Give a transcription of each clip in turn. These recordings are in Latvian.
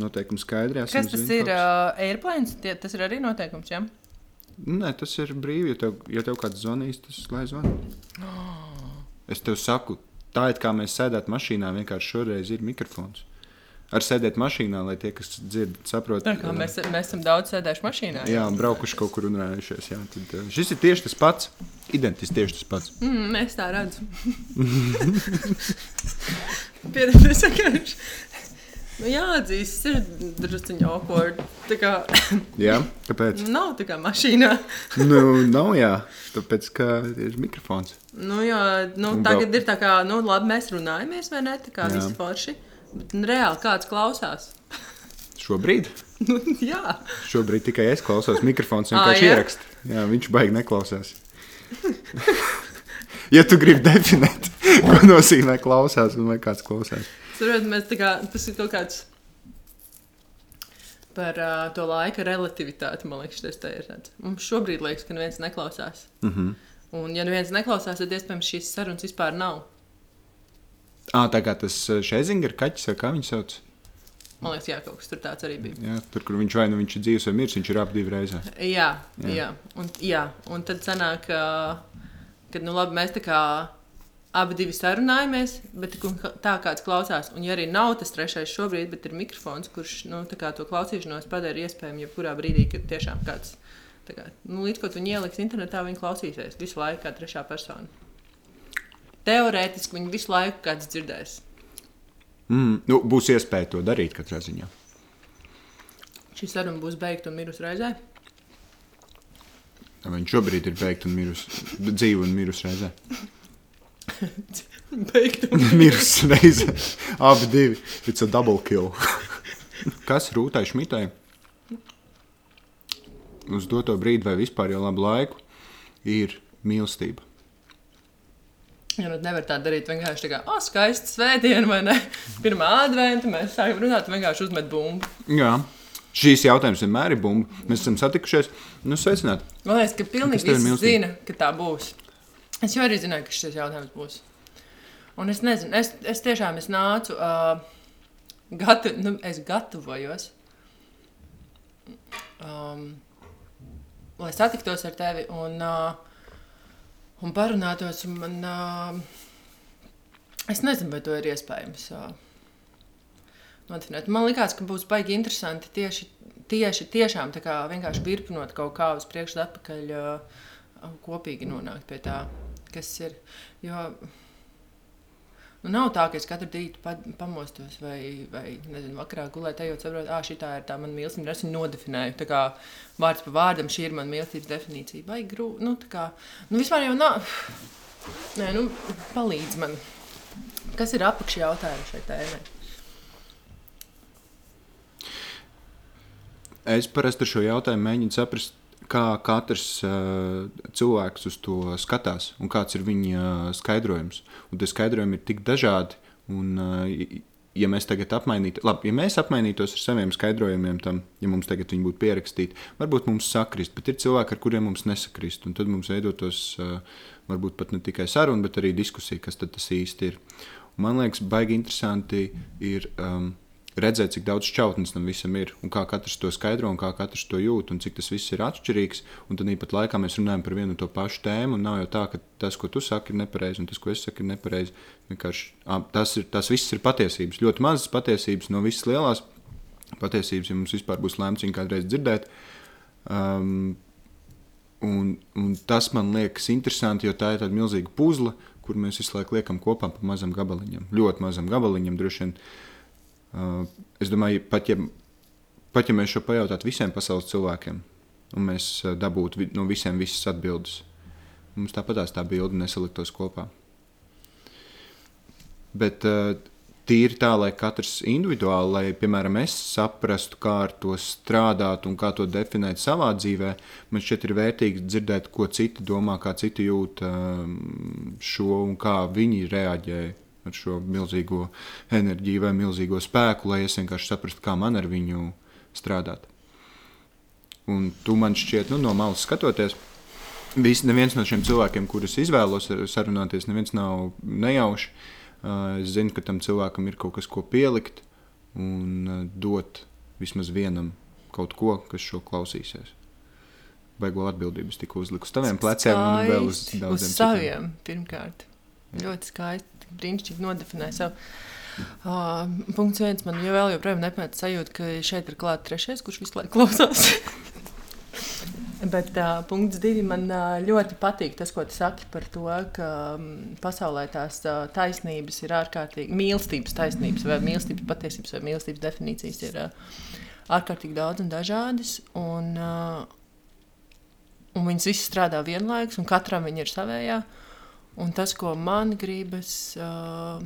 noteikumi skaidri. Kas tas ir? Uh, Airplanes, tie, tas ir arī noteikums, jā? Nē, tas ir brīvi. Ja tev, ja tev kāds zvanīs, tas lai zvana. Es tev saku, tā it kā mēs sēdētu mašīnā, vienkārši šoreiz ir mikrofons. Ar sēdēt mašīnā, lai tie, kas dzird, saprot, Tā kā mēs, mēs esam daudz sēdējuši mašīnā. Jā, un braukuši kaut kur runājušies. Jā, tad, šis ir tieši tas pats. Identiski tieši tas pats. Mm, es tā redzu. Piedodies, vienkārši. Nu, jāatzīst, tas ir druskuļi awkward. Tā kā Jā, kāpēc? nav tā kā mašīnā. nu, nav jā, tāpēc, ka ir mikrofons. Nu, jā, nu, Un tagad vēl- ir tā kā, nu, labi, mēs runājamies, vai ne? Tā kā Jā. visi forši. Bet nu, reāli kāds klausās. Šobrīd, Nu, jā, šobrīd tikai es klausos, mikrofons vienkārši jā? ieraksta. Jā, viņš baigi neklausās. ja tu gribi definēt, ko nozīmē klausās un vai kāds klausās. Saprotiet, mēs tā kā, tas ir kaut kāds par uh, to laika relativitāti, man liekas, tas ir tāds. Mums šobrīd liekas, ka neviens neklausās. Mm -hmm. Un, ja neviens neklausās, tad iespējams šīs sarunas vispār nav. À, tā kā tas Šezinga ir kaķis, kā viņš sauc. Man liekas, jā, kaut kas tur tāds arī bija. Jā, tur, kur viņš vai nu viņš ir dzīves vai miris, viņš ir ap divu reizes. Jā, Jā. jā. Un, jā. un tad sanāk, ka, nu, labi, mēs tā kā abi divi sarunājamies, bet tā kāds klausās. Un, ja arī nav tas trešais šobrīd, bet ir mikrofons, kurš nu, to klausīšanos padara iespējamu jebkurā brīdī, kad tiešām kāds. Kā, nu, līdz ko viņi ieliks internetā, viņi klausīsies visu laiku, kā trešā persona. Teorētiski viņi visu laiku kāds dzirdēs. Mm, nu, būs iespēja to darīt katrā ziņā. Šī saruna būs beigta un mirusi reizē. Viņš šobrīd ir beigts un miris, dzīvo un miris reizē. Mirs reizē. Abi divi. It's a double kill. Kas rūtai šmitai? Uz doto brīdi vai vispār jau labu laiku ir mīlestība. Ja nu nevar tā darīt, vienkārši tā kā, oh, skaista svētdiena, vai ne? Pirmā adventa, mēs sākam runāt, un vienkārši uzmet bumbu. Jā. Šīs jautājums vienmēr ir bumba. Mēs esam satikušies. Nu, sveicināt. Man liekas, ka pilnīgi mīlestība? zina, ka tā būs. Es jau arī zināju, ka šis jautājums būs. Un es nezinu, es, es tiešām es nācu, uh, gata, nu, es gatavojos, um, lai satiktos ar tevi un, uh, un parunātos. Un man, uh, es nezinu, vai to ir iespējams. Uh, nodefinēt. Man liekas, ka būs baigi interesanti tieši, tieši tiešām tā kā vienkārši virpinot kaut kā uz priekšu, atpakaļ, uh, kopīgi nonākt pie tā, kas ir. Jo, Nu, nav tā, ka es katru rītu pa, pamostos vai, vai nezinu, vakarā gulēju, ejot, saprotu, ah, šī ir tā mana mīlestība. Es viņu nodefinēju. Tā kā vārds pa vārdam, šī ir mana mīlestības definīcija. Vai grūti, nu, tā kā, nu, vispār jau nav. Nē, nu, palīdz man. Kas ir apakšjautājums šai tēmai? Es parasti ar šo jautājumu mēģinu saprast, kā katrs uh, cilvēks uz to skatās un kāds ir viņa uh, skaidrojums. Un tie skaidrojumi ir tik dažādi. Un, uh, ja mēs tagad apmainītu, labi, ja mēs apmainītos ar saviem skaidrojumiem, tam, ja mums tagad viņi būtu pierakstīti, varbūt mums sakrist, bet ir cilvēki, ar kuriem mums nesakrist. Un tad mums veidotos varbūt pat ne tikai saruna, bet arī diskusija, kas tas īsti ir. Un man liekas, baigi interesanti ir. Um, redzēt, cik daudz šķautnes tam visam ir, un kā katrs to skaidro, un kā katrs to jūt, un cik tas viss ir atšķirīgs. Un tad pat laikā mēs runājam par vienu un to pašu tēmu, un nav jau tā, ka tas, ko tu saki, ir nepareizi, un tas, ko es saku, ir nepareizi. Vienkārši tas, ir, tas viss ir patiesības. Ļoti mazas patiesības no visas lielās patiesības, ja mums vispār būs lēmts viņu kādreiz dzirdēt. Um, un, un tas man liekas interesanti, jo tā ir tāda milzīga puzle, kur mēs visu laiku liekam kopā pa mazam gabaliņam, ļoti mazam gabaliņam droši vien. Uh, es domāju, pat ja, pat ja mēs šo pajautātu visiem pasaules cilvēkiem, un mēs uh, dabūtu no visiem visas atbildes, mums tāpatās tā bilde nesaliktos kopā. Bet uh, tīri tā, lai katrs individuāli, lai, piemēram, es saprastu, kā ar to strādāt un kā to definēt savā dzīvē, man šķiet ir vērtīgi dzirdēt, ko citi domā, kā citi jūt šo un kā viņi reaģē ar šo milzīgo enerģiju vai milzīgo spēku, lai es vienkārši saprastu, kā man ar viņu strādāt. Un tu man šķiet, nu, no malas skatoties, vis, neviens no šiem cilvēkiem, kurus izvēlos sarunāties, neviens nav nejauši. Uh, es zinu, ka tam cilvēkam ir kaut kas, ko pielikt. un uh, dot vismaz vienam kaut ko, kas šo klausīsies. Baigo atbildības tika uzlikt uz taviem pleciem un vēl uz daudziem Uz saviem, pirmkārt. Ļoti skaisti. Brīnišķīgi nodefinē savu. Uh, punkts viens. Man jau vēl joprojām nepēc sajūta, ka šeit ir klāts trešais, kurš visu laiku klausās. Bet uh, punkts divi man uh, ļoti patīk tas, ko tu saki par to, ka um, pasaulē tās uh, taisnības ir ārkārtīgi, mīlestības taisnības, vai mīlestības patiesības, vai mīlestības definīcijas ir uh, ārkārtīgi daudz un dažādas. Un, uh, un viņas visas strādā vienlaikus, un katram viņa ir savējā. Un tas, ko man gribas uh,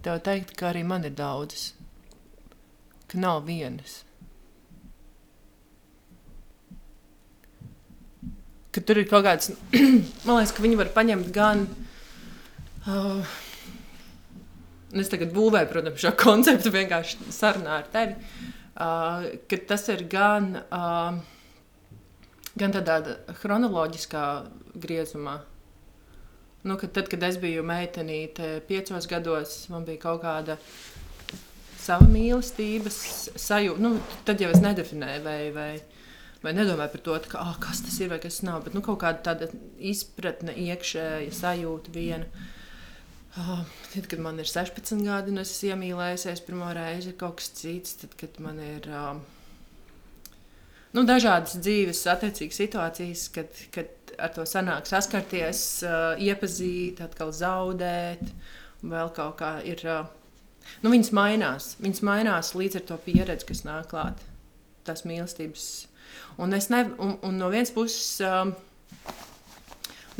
tev teikt, ka arī man ir daudzas, ka nav vienas. Ka tur ir kaut kāds, man liekas, ka viņi var paņemt gan. Uh, es tagad būvēju, protams, šo konceptu vienkārši sarunā ar tevi. Uh, ka tas ir gan, uh, gan tādā chronoloģiskā griezumā. Nu, kad, tad, kad es biju meitenīte, piecos gados, man bija kaut kāda sava mīlestības sajūta. Nu, tad jau es nedefinēju, vai, vai, vai nedomāju par to, ka, oh, kas tas ir vai kas nav. Bet nu, kaut kāda tāda izpratne, iekšēja sajūta viena. Oh, tad, kad man ir 16 gadi, un es esmu iemīlējusies pirmo reizi, ir kaut kas cits. Tad, kad man ir um, nu, dažādas dzīves, attiecīgas situācijas, kad, kad ar to sanāk saskarties, uh, iepazīt, atkal zaudēt, vēl kaut kā ir. Uh, nu, viņas mainās. Viņas mainās līdz ar to pieredzi, kas nāk klāt. Tas mīlestības. Un, ne, un, un no vienas puses um,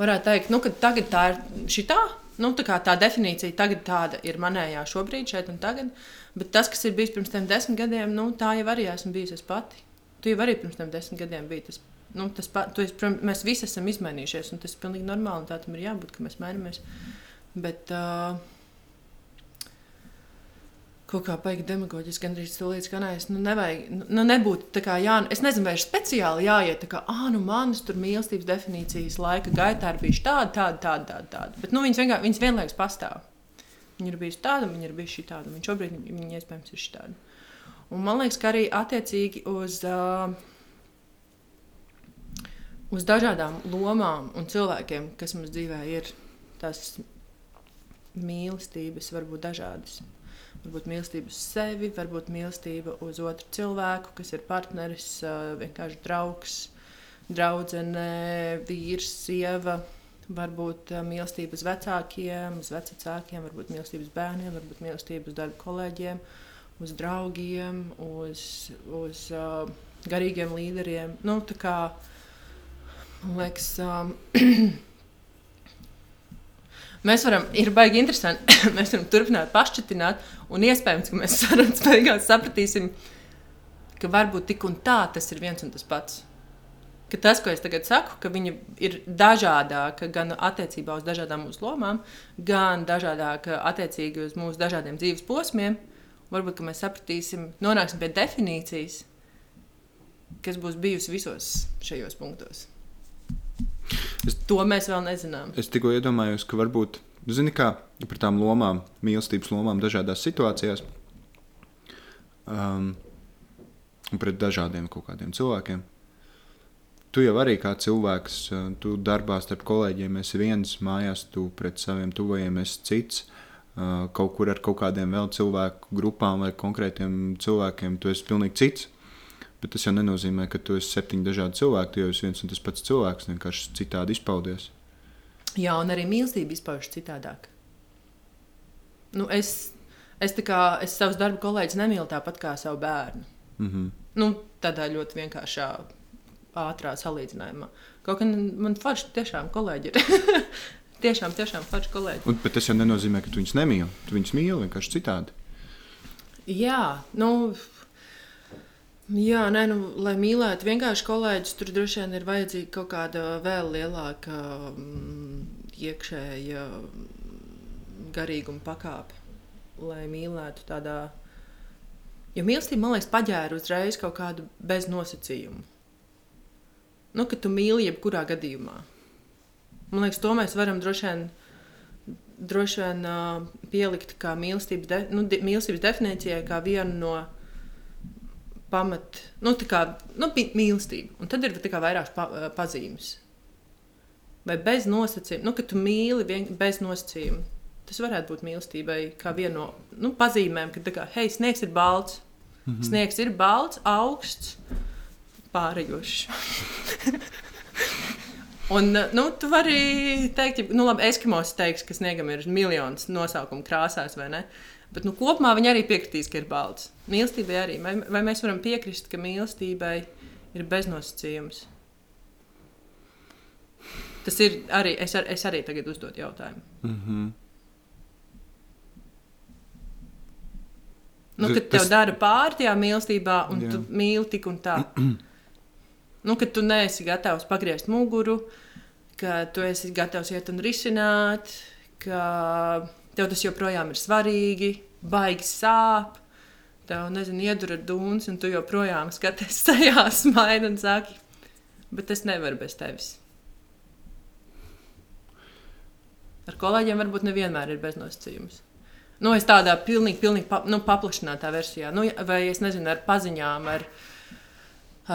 varētu teikt, nu, ka tagad tā ir šitā. Nu, tā, tā definīcija tagad tāda ir manējā šobrīd, šeit un tagad. Bet tas, kas ir bijis pirms tam desmit gadiem, nu, tā jau arī esmu bijusi es pati. Tu jau arī pirms tam desmit gadiem biji tas nu, tas esi, prom, mēs visi esam izmainījušies, un tas ir pilnīgi normāli. Tā tam ir jābūt, ka mēs mainamies. Bet uh, kaut kā baigi demagoģiski, gandrīz tā līdz kanājas. Nu, nevajag, nu, nebūtu tā kā jā, es nezinu, vai ir speciāli jāiet tā kā, ah, nu manas tur mīlestības definīcijas laika gaitā ir bijuši tāda, tāda, tāda, tāda. tāda. Bet nu, viņas, vienkār, viņas vienlaikus pastāv. Viņa ir bijusi tāda, viņa ir bijusi šī tāda, un šobrīd viņa iespējams ir šī tāda. Un man liekas, ka arī attiecīgi uz. Uh, uz dažādām lomām un cilvēkiem, kas mums dzīvē ir. Tās mīlestības var būt dažādas. Varbūt mīlestība uz sevi, varbūt mīlestība uz otru cilvēku, kas ir partneris, vienkārši draugs, draudzene, vīrs, sieva. Varbūt mīlestība uz vecākiem, uz vecākiem, varbūt mīlestība uz bērniem, varbūt mīlestība uz darba kolēģiem, uz draugiem, uz, uz uh, garīgiem līderiem. Nu, kā, Man liekas, um, mēs varam, ir baigi interesanti. mēs varam turpināt pašķitināt, un iespējams, ka mēs sarunas beigās sapratīsim, ka varbūt tik un tā tas ir viens un tas pats. Ka tas, ko es tagad saku, ka viņi ir dažādāki gan attiecībā uz dažādām mūsu lomām, gan dažādāki attiecīgi uz mūsu dažādiem dzīves posmiem, varbūt mēs sapratīsim, nonāksim pie definīcijas, kas būs bijusi visos šajos punktos. Es, to mēs vēl nezinām. Es tikko iedomājos, ka varbūt, nu, zini, kā par tām lomām, mīlestības lomām dažādās situācijās, um, pret dažādiem kaut kādiem cilvēkiem. Tu jau arī kā cilvēks, uh, tu darbā starp kolēģiem esi viens, mājās tu pret saviem tuvajiem esi cits. Uh, kaut kur ar kaut kādiem vēl cilvēku grupām vai konkrētiem cilvēkiem tu esi pilnīgi cits. Bet tas jau nenozīmē, ka tu esi septiņi dažādi cilvēki. Tu jau esi viens un tas pats cilvēks, vienkārši citādi izpaudies. Jā, un arī mīlestība izpaužas citādāk. Nu, es, es, kā, es savus darba kolēģus nemīlu tāpat kā savu bērnu. Mm -hmm. nu, tādā ļoti vienkāršā, ātrā salīdzinājumā. Kaut gan man forši tiešām kolēģi ir. tiešām, tiešām forši kolēģi. Un, bet tas jau nenozīmē, ka tu viņus nemīli. Tu viņus mīli vienkārši citādi. Jā, nu. Jā, nē, nu, lai mīlētu vienkārši kolēģis, tur droši vien ir vajadzīga kaut kāda vēl lielāka mm, iekšēja garīguma pakāpe, lai mīlētu tādā. Jo mīlestība, man liekas, paģēra uzreiz kaut kādu bez nosacījumu. Nu, ka tu mīli jebkurā gadījumā. Man liekas, to mēs varam droši vien droši vien uh, pielikt kā mīlestības, de, nu, di, mīlestības definīcijai, kā vienu no pamat, nu, tā kā nu, mīlestība. Un tad ir kā vairākas pa, uh, pazīmes. Vai bez nosacījuma, nu, ka tu mīli vien, bez nosacījuma. Tas varētu būt mīlestībai, kā viena no nu, pazīmēm, ka, kā, hei, sniegs ir balts. Mm -hmm. Sniegs ir balts, augsts, pārējošs. Un, nu, tu vari teikt, ja, nu, labi, Eskimos teiks, ka sniegam ir miljonus nosaukumu krāsās, vai ne? Bet nu, kopumā viņi arī piekritīs, ka ir balts. Mīlestībai arī. Vai, vai mēs varam piekrist, ka mīlestībai ir beznosacījums? Tas ir arī. Es, ar, es arī tagad uzdodu jautājumu. Mm -hmm. Nu, kad tev dara pāri tajā mīlestībā, un. Jā. tu mīli tik un tā. nu, kad tu neesi gatavs pagriezt muguru, ka tu esi gatavs iet un risināt, ka tev tas joprojām ir svarīgi, baigi sāp. Tev, nezinu, iedura dūns, un tu joprojām skaties tajā smaidu un saki, bet es nevaru bez tevis. Ar kolēģiem varbūt nevienmēr ir beznosacījums. Nu, es tādā pilnīgi, pilnīgi pa, nu, paplašinātā versijā, nu, ja- vai es nezinu, ar paziņām, ar,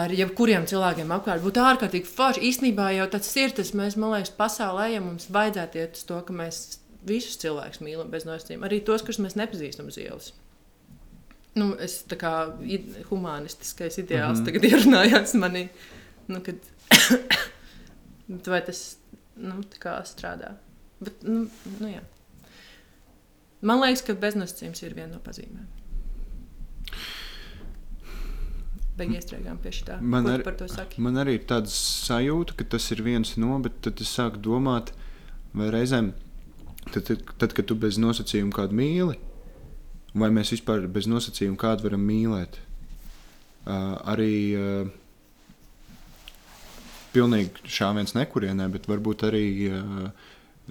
ar jebkuriem cilvēkiem apkārt. Būtu ārkārtīgi forši. Īsnībā jau tas ir tas, mēs, man liekas, pasaulē ejam, mums vajadzētu iet uz to, ka mēs visus cilvēkus mīlam bez nosacījuma. Arī tos, kurus mēs nepazīstam uz ielas. Nu, es tā kā humanistiskais ideāls mm -hmm. tagad ierunājās manī. Nu, kad, vai tas nu, tā kā strādā? Bet, nu, nu, jā. Man liekas, ka beznosacījums ir viena no pazīmēm. Beigās iestrēgām pie šī tā. Man, ar, par to saki? man arī ir tāds sajūta, ka tas ir viens no, bet tad es sāku domāt, vai reizēm, tad, tad, tad kad tu bez nosacījuma kādu mīli, vai mēs vispār bez nosacījuma kādu varam mīlēt. Uh, arī uh, pilnīgi šāviens nekurienē, bet varbūt arī uh,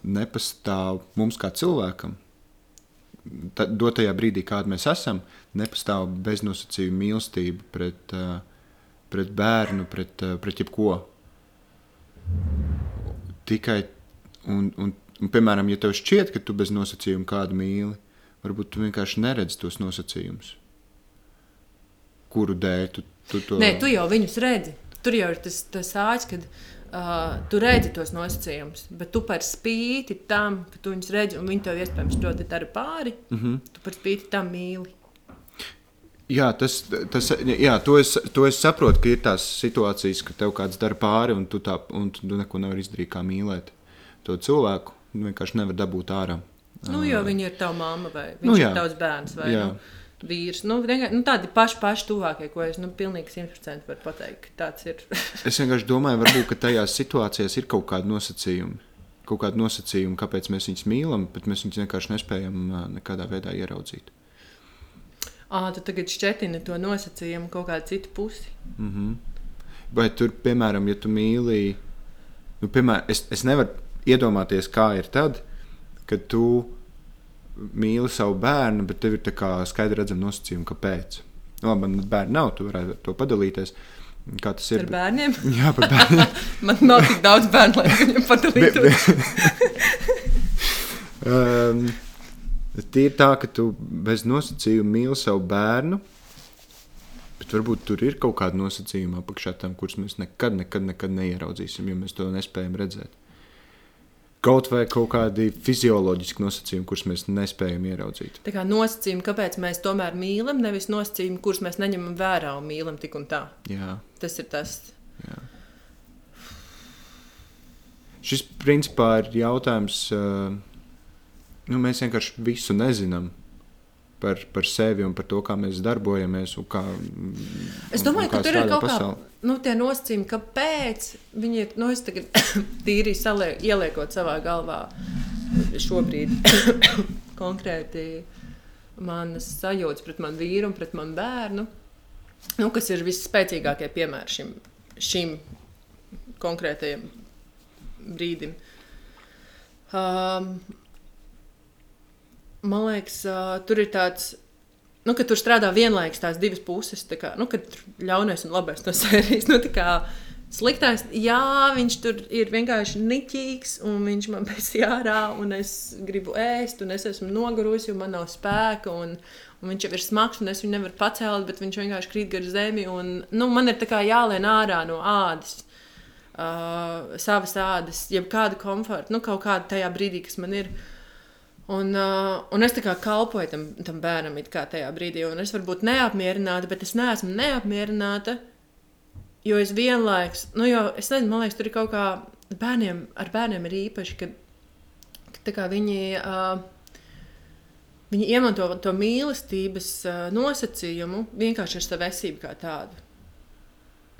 nepastāv mums kā cilvēkam. Ta, dotajā brīdī, kāda mēs esam, nepastāv beznosacījuma mīlestība pret, uh, pret bērnu, pret, uh, pret jebko. Tikai, un, un, un, piemēram, ja tev šķiet, ka tu bez nosacījuma kādu mīli, varbūt tu vienkārši neredzi tos nosacījumus, kuru dēļ tu, tu to Nē, tu jau viņus redzi. Tur jau ir tas, tas āķis, kad uh, tu redzi tos nosacījumus, bet tu par spīti tam, ka tu viņus redzi, un viņi tev iespējams ļoti dara pāri, mm. -hmm. tu par spīti tam mīli. Jā, tas, tas, jā to, es, to es saprotu, ka ir tās situācijas, ka tev kāds dara pāri, un tu, tā, un tu neko nevari izdarīt, kā mīlēt to cilvēku. Vienkārši nevar dabūt ārā. Nu, jo viņi ir tava mamma vai viņš Nu, nu, jā. ir tavs bērns vai Jā. nu, vīrs. Nu, nu, tādi paši, paši tuvākie, ko es nu, pilnīgi simtprocentīgi varu pateikt. Tāds ir. Es vienkārši domāju, varbūt, ka tajās situācijās ir kaut kādi nosacījumi. Kaut kādi nosacījumi, kāpēc mēs viņus mīlam, bet mēs viņus vienkārši nespējam nekādā veidā ieraudzīt. Ah, tu tagad šķetini to nosacījumu kaut kādu citu pusi. Vai tur, piemēram, ja tu mīli, nu, piemēram, es, es nevaru iedomāties, kā ir tad, kad tu mīli savu bērnu, bet tev ir tā kā skaidri redzama nosacījuma, kāpēc. Nu, labi, man bērni nav, tu varētu ar to padalīties. Kā tas ir? Ar bērniem. Jā, par bērniem. Man nav tik daudz bērnu, lai viņiem padalītos. Um, Tīri tā, ka tu bez nosacījuma mīli savu bērnu, bet varbūt tur ir kaut kāda nosacījuma apakšā tam, kurus mēs nekad, nekad, nekad neieraudzīsim, jo mēs to nespējam redzēt. Kaut vai kaut kādi fizioloģiski nosacījumi, kurus mēs nespējam ieraudzīt. Tā kā nosacījumi, kāpēc mēs tomēr mīlam, nevis nosacījumi, kurus mēs neņemam vērā un mīlam tik un tā. Jā, Tas ir tas. jā. Šis principā ir jautājums, uh, nu, mēs vienkārši visu nezinām par, par sevi un par to, kā mēs darbojamies. un Kā, Es un- domāju, un ka kā tur ir kaut pasaule. kāda nu, tie nosacījumi, kāpēc viņi ir. Nu, es tagad tīri salie, ieliekot savā galvā šobrīd konkrēti manas sajūtas pret manu vīru un pret manu bērnu, nu, kas ir visspēcīgākie piemēri šim, šim konkrētajam brīdim. Um, man liekas, uh, tur ir tāds. Nu, ka tur strādā vienlaikus tās divas puses, tā kā, nu, kad tur ļaunais un labais no sērijas. Nu, kā, Sliktais, jā, viņš tur ir vienkārši niķīgs, un viņš man pēc ārā, un es gribu ēst, un es esmu nogurusi, un man nav spēka, un, un viņš jau ir smags, un es viņu nevaru pacelt, bet viņš vienkārši krīt gar zemi, un nu, man ir tā kā jālien ārā no ādas. Uh, savas ādas, jeb kādu komfortu, nu, kaut kādu tajā brīdī, kas man ir. Un, uh, un es tā kā kalpoju tam, tam bērnam, kā tajā brīdī, un es varu būt neapmierināta, bet es neesmu neapmierināta Jo es vienlaikus, nu, jo es nezinu, man liekas, tur ir kaut kā bērniem, ar bērniem ir īpaši, ka, ka viņi, uh, viņi iemanto to mīlestības uh, nosacījumu vienkārši ar savu esību kā tādu.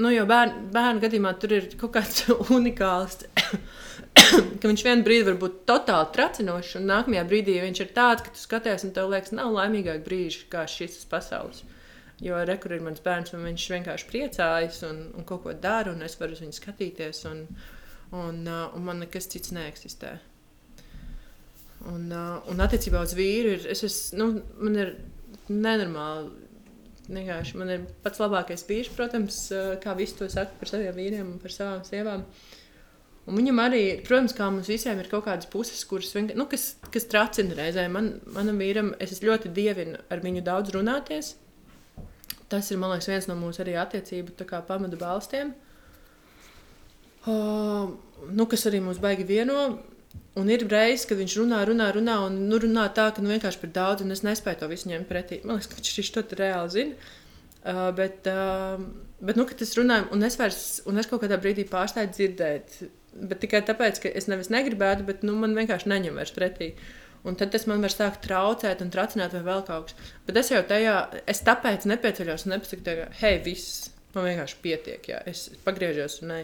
Nu, jo bērnu, bērnu gadījumā tur ir kaut kāds unikāls, ka viņš vienā brīdī var būt totāli tracinošs, un nākamajā brīdī viņš ir tāds, ka tu skaties, un tev liekas, nav laimīgāk brīži kā šis pasaules. Jo rekur ir mans bērns, un viņš vienkārši priecājas un, un kaut ko dara, un es varu uz viņu skatīties, un, un, uh, un man nekas cits neeksistē. Un, uh, un attiecībā uz vīru ir, es, es, nu, man ir nenormāli. Vienkārši man ir pats labākais vīrs, protams, uh, kā visi to saka par saviem vīriem un par savām sievām. Un viņam arī, protams, kā mums visiem ir kaut kādas puses, kuras nu, kas, kas tracina reizē. Man, manam vīram, es ļoti dievinu ar viņu daudz runāties tas ir liekas, viens no mūsu arī attiecību pamatu balstiem. Uh, nu, kas arī mums baigi vieno. Un ir reizes, kad viņš runā, runā, runā, un nu, runā tā, ka nu, vienkārši par daudz, un es nespēju to visu ņemt pretī. Man liekas, ka viņš to reāli zina. Uh, bet, uh, bet nu, kad es runāju, un es, vairs, un es kaut kādā brīdī pārstāju dzirdēt, bet tikai tāpēc, ka es nevis negribētu, bet nu, man vienkārši neņem vairs pretī. Un tad tas man var sākt traucēt un tracināt vai vēl kaut kas. Bet es jau tajā, es tāpēc nepieceļos un nepasaku, hei, viss, man vienkārši pietiek, jā, es pagriežos un ne.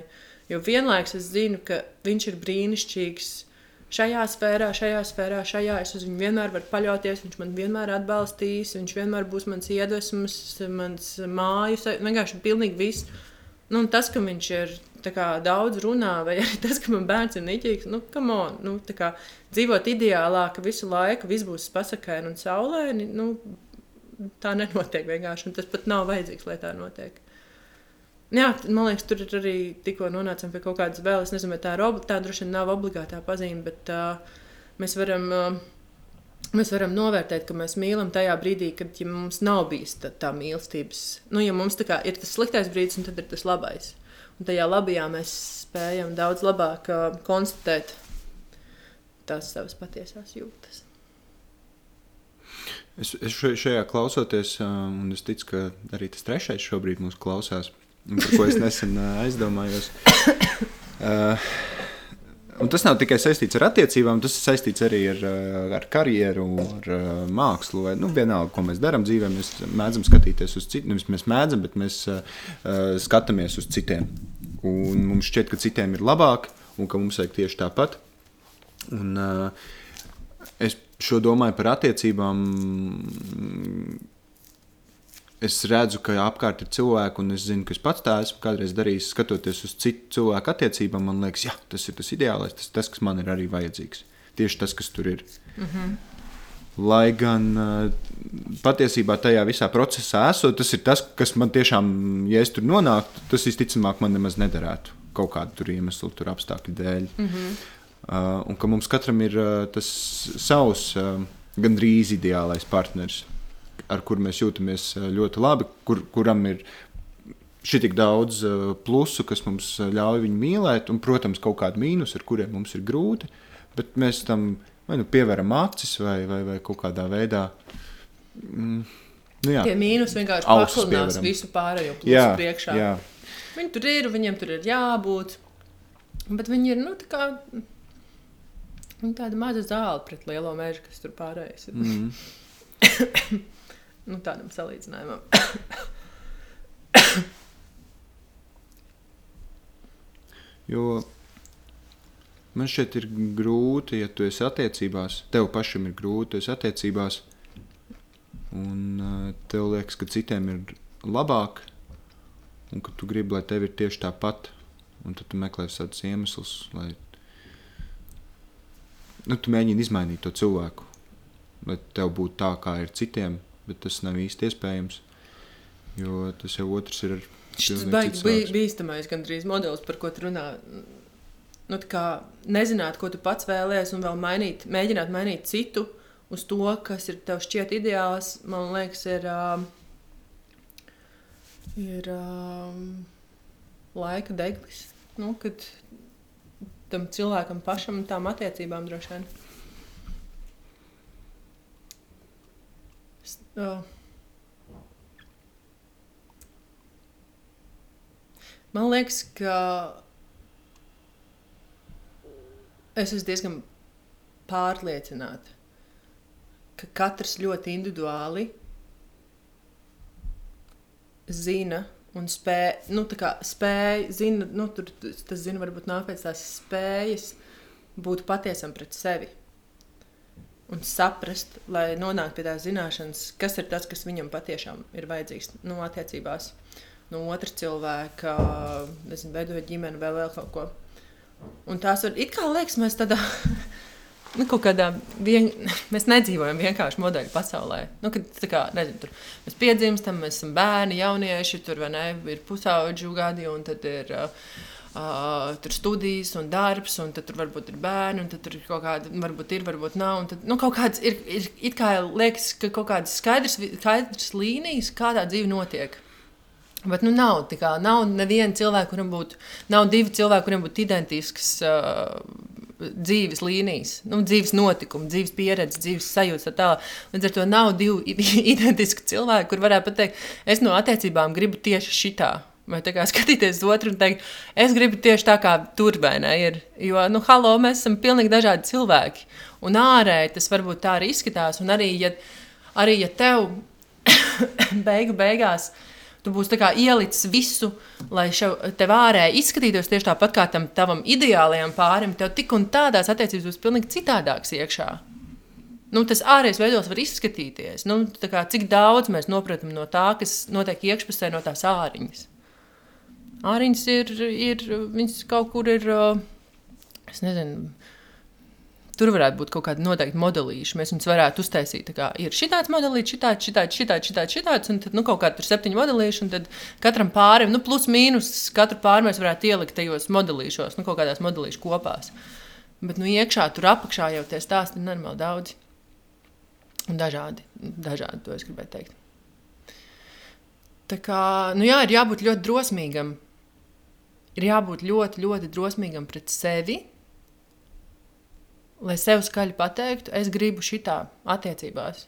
Jo vienlaikus es zinu, ka viņš ir brīnišķīgs šajā sfērā, šajā sfērā, šajā. Es uz viņu vienmēr varu paļauties, viņš man vienmēr atbalstīs, viņš vienmēr būs mans iedvesmas, mans mājas, vienkārši pilnīgi viss. Nu, tas, ka viņš ir kā, daudz runā, vai arī tas, ka man bērns ir niķīgs, nu, on, nu, kā, dzīvot ideālā, ka visu laiku viss būs pasakaini un saulēni, nu, tā nenotiek vienkārši. Tas pat nav vajadzīgs, lai tā notiek. Jā, man liekas, tur arī tikko nonācām pie kaut kādas vēl. Es nezinu, vai tā ir obligāta, tā droši vien nav obligātā pazīme, bet uh, mēs varam. Uh, Mēs varam novērtēt, ka mēs mīlam tajā brīdī, kad ja mums nav bijis tā, tā mīlestības. Nu, ja mums kā, ir tas sliktais brīdis, un tad ir tas labais. Un tajā labajā mēs spējam daudz labāk uh, konstatēt tās savas patiesās jūtas. Es, es šajā klausoties, um, un es ticu, ka arī tas trešais šobrīd mūs klausās, par ko es nesen uh, aizdomājos. Uh, Un tas nav tikai saistīts ar attiecībām, tas ir saistīts arī ar, uh, ar karjeru, ar uh, mākslu. Vai, nu, vienalga, ko mēs darām dzīvē, mēs mēdzam skatīties uz citiem. Nevis mēs mēdzam, bet mēs uh, skatāmies uz citiem. Un mums šķiet, ka citiem ir labāk, un ka mums vajag tieši tāpat. Un, uh, es šo domāju par attiecībām es redzu, ka apkārt ir cilvēki, un es zinu, ka es pats tā esmu kādreiz darījis, skatoties uz citu cilvēku attiecībām. Man liekas, jā, tas ir tas ideālais, tas, tas kas man ir arī vajadzīgs. Tieši tas, kas tur ir. Mm -hmm. Lai gan patiesībā tajā visā procesā esot, tas ir tas, kas man tiešām, ja es tur nonāktu, tas visticamāk man nemaz nederētu kaut kādu iemeslu, tur apstākļu dēļ. Mm -hmm. uh, un ka mums katram ir uh, tas savs, uh, gandrīz ideālais partneris ar kur mēs jūtamies eh, ļoti labi, kur, kuram ir šī tik daudz uh, plusu, kas mums eh, ļauj viņu mīlēt, un, protams, kaut kādi mīnus, ar kuriem mums ir grūti, bet mēs tam vai nu pievēram acis vai, vai, vai kaut kādā veidā. Mm, nu jā, Tie mīnus vienkārši pakludinās visu pārējo plusu jā, priekšā. Jā. Viņi tur ir, viņiem tur ir jābūt, bet viņi ir, nu, tā kā, nu, tāda maza zāle pret lielo mežu, kas tur pārējais ir. Mm. Nu, tādam salīdzinājumam. jo man šķiet, ir grūti, ja tu esi attiecībās, tev pašam ir grūti, tu esi attiecībās, un uh, tev liekas, ka citiem ir labāk, un ka tu gribi, lai tev ir tieši tāpat. Un tad tu meklē tādus iemeslus, lai nu, tu mēģini izmainīt to cilvēku, lai tev būtu tā, kā ir citiem bet tas nav īsti iespējams. Jo tas jau otrs ir Šis baigs bija bīstamais gandrīz modelis, par ko tu runā. Nu, kā nezināt, ko tu pats vēlējies, un vēl mainīt, mēģināt mainīt citu uz to, kas ir tev šķiet ideāls, man liekas, ir, ir uh, laika deglis. Nu, kad tam cilvēkam pašam un tām attiecībām droši vien. Uh, Man liekas, ka es esmu diezgan pārliecināta, ka katrs ļoti individuāli zina un spēj, nu, tā kā spēj, zina, nu, tur tas zina, varbūt nāk pēc tās spējas būt patiesam pret sevi. Un saprast, lai nonāktu pie tās zināšanas, kas ir tas, kas viņam patiešām ir vajadzīgs nu, attiecībās. No otra cilvēka, nezinu, veidojot ģimeni vai vēl kaut ko. Un tās var, it kā liekas, mēs tādā, nu, kaut kādā, vien, mēs nedzīvojam vienkārši modeļu pasaulē. Nu, kad, kā, nezinu, tur mēs piedzimstam, mēs esam bērni, jaunieši, tur ne, ir pusauģu gadi, un tad ir uh, uh, tur studijas un darbs, un tad tur varbūt ir bērni, un tad tur ir kaut kāda, varbūt ir, varbūt nav, tad, nu, kaut kāds ir, ir it kā liekas, ka kaut kādas skaidrs, skaidrs līnijas, kādā dzīve notiek. Bet nu, nav tā kā nav neviena cilvēka, kuram būtu, nav divi cilvēki, kuriem būtu identisks uh, dzīves līnijas, nu, dzīves notikumi, dzīves pieredze, dzīves sajūta. tā. Līdz ar to nav divi identiski cilvēki, kur varētu pateikt, es no attiecībām gribu tieši šitā. Vai tā kā skatīties uz otru un teikt, es gribu tieši tā, kā tur vai ne ir. Jo, nu, halo, mēs esam pilnīgi dažādi cilvēki. Un ārēji tas varbūt tā arī izskatās. Un arī, ja, arī, ja tev beigu beigās tu būsi ielicis visu, lai šev, tev ārēji izskatītos tieši tāpat kā tam tavam ideālajam pārim, tev tik un tādās attiecībās būs pilnīgi citādāks iekšā. Nu, tas ārējais veidos var izskatīties. Nu, kā, cik daudz mēs saprotam no tā, kas notiek iekšpusē, no tās āriņas. Āriņas ir, ir viņas kaut kur ir, es nezinu, tur varētu būt kaut kāda noteikta modelīša. Mēs viņus varētu uztaisīt. Kā, ir šitāds modelīts, šitāds, šitāds, šitāds, šitāds, šitāds, un tad nu, kaut kāda tur septiņi modelīši, un tad katram pārim, nu, plus mīnus, katru pāri mēs varētu ielikt tajos modelīšos, nu, kaut kādās modelīšu kopās. Bet, nu, iekšā tur apakšā jau tie stāsti ir normāli daudz. Un dažādi, dažādi, to es gribēju teikt. Tā kā, nu jā, ir jābūt ļoti drosmīgam. Ir jābūt ļoti, ļoti drosmīgam pret sevi, lai sev skaļi pateiktu, es gribu šitā attiecībās.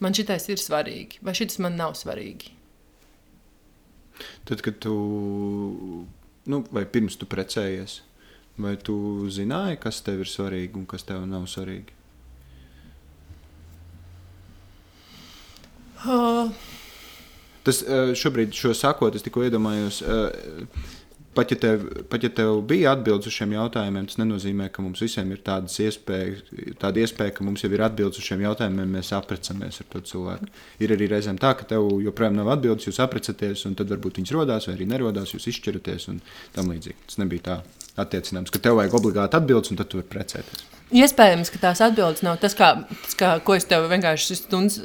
Man šitais ir svarīgi, vai šis man nav svarīgi. Tad, kad tu, nu, vai pirms tu precējies, vai tu zināji, kas tev ir svarīgi un kas tev nav svarīgi? Uh, Tas eh, šobrīd, šo sakot, es tikko iedomājos, eh, pat ja, tev, pat ja tev bija atbildes uz šiem jautājumiem, tas nenozīmē, ka mums visiem ir tādas iespējas, tāda iespēja, ka mums jau ir atbildes uz šiem jautājumiem, mēs aprecamies ar to cilvēku. Ir arī reizēm tā, ka tev joprojām nav atbildes, jūs aprecaties, un tad varbūt viņas rodās vai arī nerodās, jūs izšķiraties un tam līdzīgi. Tas nebija tā attiecināms, ka tev vajag obligāti atbildes, un tad tu vari precēties. Iespējams, ka tās atbildes nav tas, kā, tas kā, ko es tev vienkārši stundas,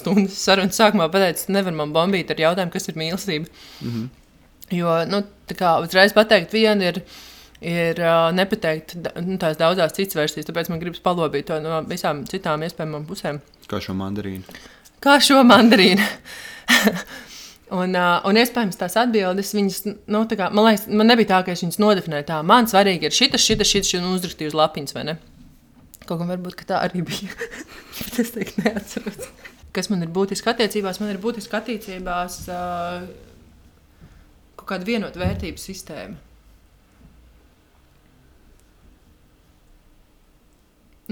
stundas sarunas sākumā pateicu. Nevar man bombīt ar jautājumu, kas ir mīlestība. Mm -hmm. Jo, nu, tā kā uzreiz pateikt, viena ir, ir uh, nepateikt nu, tās daudzās citas versijas, tāpēc man gribas palobīt to no visām citām iespējamām pusēm. Kā šo mandarīnu. Kā šo mandarīnu. un, uh, un iespējams tās atbildes, viņas, nu, tā kā, man liekas, man nebija tā, ka es viņas nodefinēju tā. Man svarīgi ir šis, šis, šis, un uzrakstīju uz lapiņas, vai ne? Kaut gan varbūt ka tā arī bija. Bet es teiktu, neatceros. Kas man ir būtiski attiecībās? Man ir būtiski attiecībās uh, kaut kāda vienota vērtību sistēma.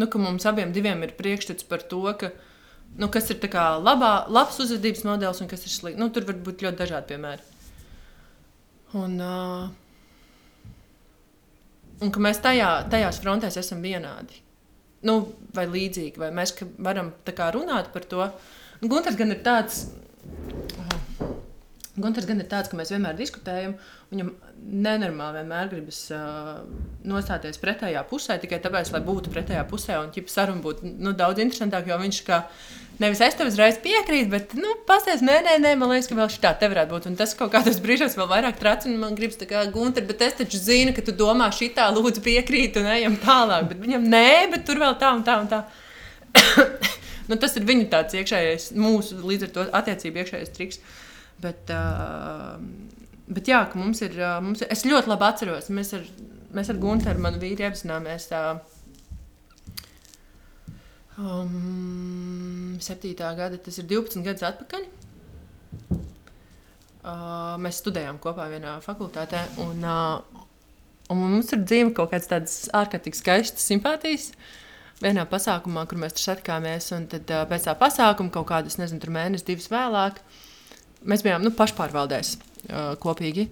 Nu, mums abiem ir priekšstats par to, ka, nu, kas ir labā, labs uzvedības modelis un kas ir slikts. Nu, tur var būt ļoti dažādi piemēri. Un, uh, un ka mēs tajā, tajās frontēs esam vienādi. Nu, vai līdzīgi, vai mēs varam kā runāt par to. Gunārs gan ir tāds. Gunārs gan ir tāds, ka mēs vienmēr diskutējam. Viņam nenormāli vienmēr gribas uh, nostāties pretējā pusē, tikai tāpēc, lai būtu pretējā pusē un ķipa saruna būtu nu, daudz interesantāka, jo viņš kā nevis es tev uzreiz piekrītu, bet, nu, pasties, nē, nē, nē, man liekas, ka vēl šī tā te varētu būt. Un tas kaut kādos brīžos vēl vairāk tracina. Man gribas, tā kā Gunter, bet es taču zinu, ka tu domā šitā, lūdzu, piekrīt un ejam tālāk. Bet viņam nē, bet tur vēl tā un tā un tā. nu, tas ir viņa tāds iekšējais, mūsu līdz ar to attiecību iekšējais triks. Bet, uh, bet jā, ka mums ir, uh, mums ir, es ļoti labi atceros, mēs ar, mēs ar Gunteru, manu vīru, iepazināmies. Uh, Um, 7. gada, tas ir 12 gadus atpakaļ. Uh, mēs studējām kopā vienā fakultātē, un, uh, un mums ir dzīve kaut kādas tādas ārkārtīgi skaistas simpātijas. Vienā pasākumā, kur mēs tur satikāmies, un tad uh, pēc tā pasākuma, kaut kādus, nezinu, mēnešus, divus vēlāk, mēs bijām nu, pašpārvaldēs uh, kopīgi.